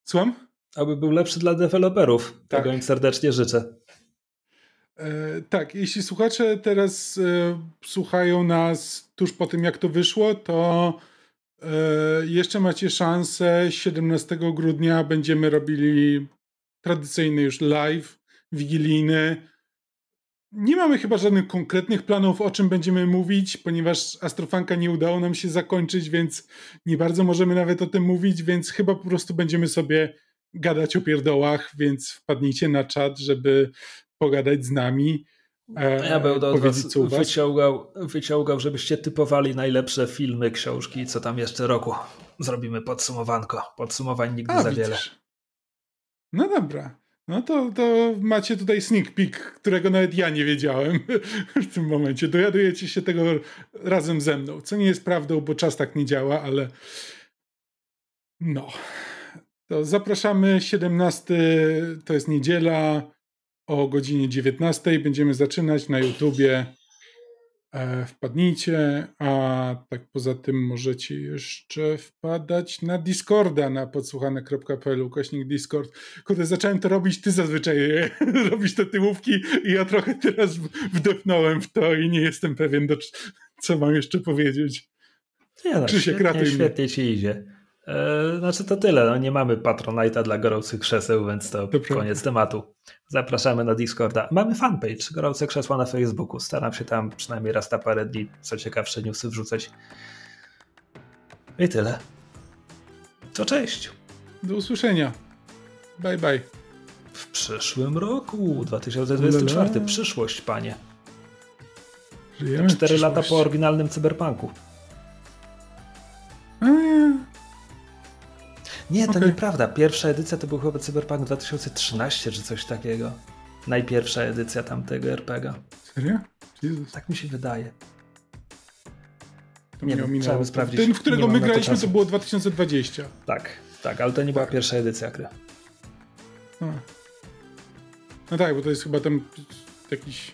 Słucham? Oby był lepszy dla deweloperów. Tak. Tego im serdecznie życzę. E, tak, jeśli słuchacze teraz e, słuchają nas tuż po tym, jak to wyszło, to e, jeszcze macie szansę. 17 grudnia będziemy robili tradycyjny już live, wigilijny. Nie mamy chyba żadnych konkretnych planów, o czym będziemy mówić, ponieważ Astrofanka nie udało nam się zakończyć, więc nie bardzo możemy nawet o tym mówić, więc chyba po prostu będziemy sobie gadać o pierdołach, więc wpadnijcie na czat, żeby pogadać z nami. E, Ja będę od was wyciągał, wyciągał, żebyście typowali najlepsze filmy, książki, co tam jeszcze roku. Zrobimy podsumowanko. Podsumowań nigdy A, za wiele. widzisz. No dobra. No to, to macie tutaj sneak peek, którego nawet ja nie wiedziałem w tym momencie. Dowiadujecie się tego razem ze mną, co nie jest prawdą, bo czas tak nie działa, ale no. To zapraszamy 17, to jest niedziela o godzinie 19. Będziemy zaczynać na YouTubie. E, wpadnijcie, a tak poza tym możecie jeszcze wpadać na Discorda na podsłuchane.pl ukośnik Discord. Kurde, zacząłem to robić, ty zazwyczaj robisz te tyłówki i ja trochę teraz wdepnąłem w to i nie jestem pewien, do, co mam jeszcze powiedzieć. Nie no, Krzysiek, świetnie, ratuj świetnie ci idzie. E, znaczy to tyle, no nie mamy Patronite'a dla gorących krzeseł, więc to, prawda. koniec tematu. Zapraszamy na Discorda. Mamy fanpage Gorące Krzesła na Facebooku. Staram się tam przynajmniej raz na parę dni co ciekawsze newsy wrzucać. I tyle. To cześć. Do usłyszenia. Bye bye. W przyszłym roku, 2024, Ulala. przyszłość, panie. Żyjemy w 4 lata po oryginalnym cyberpunku. A, nie. To Okej. nieprawda. Pierwsza edycja to był chyba Cyberpunk 2013 czy coś takiego. Najpierwsza edycja tamtego RPG. Serio? Jezus. Tak mi się wydaje. To Nie wiem, ominęło. trzeba by sprawdzić. Ten, w którego my to graliśmy, to, czasu. było 2020. Tak, tak, ale to nie była pierwsza edycja gry. A. No tak, bo to jest chyba tam jakiś.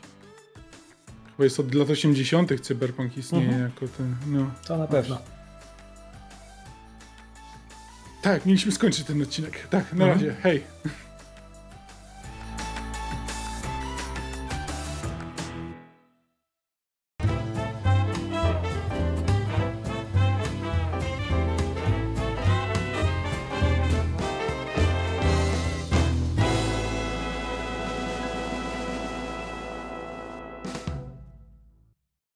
Chyba jest od lat 80. Cyberpunk istnieje mhm. jako ten. No. To na pewno. Tak, mieliśmy skończyć ten odcinek. Tak, na mhm. razie. Hej.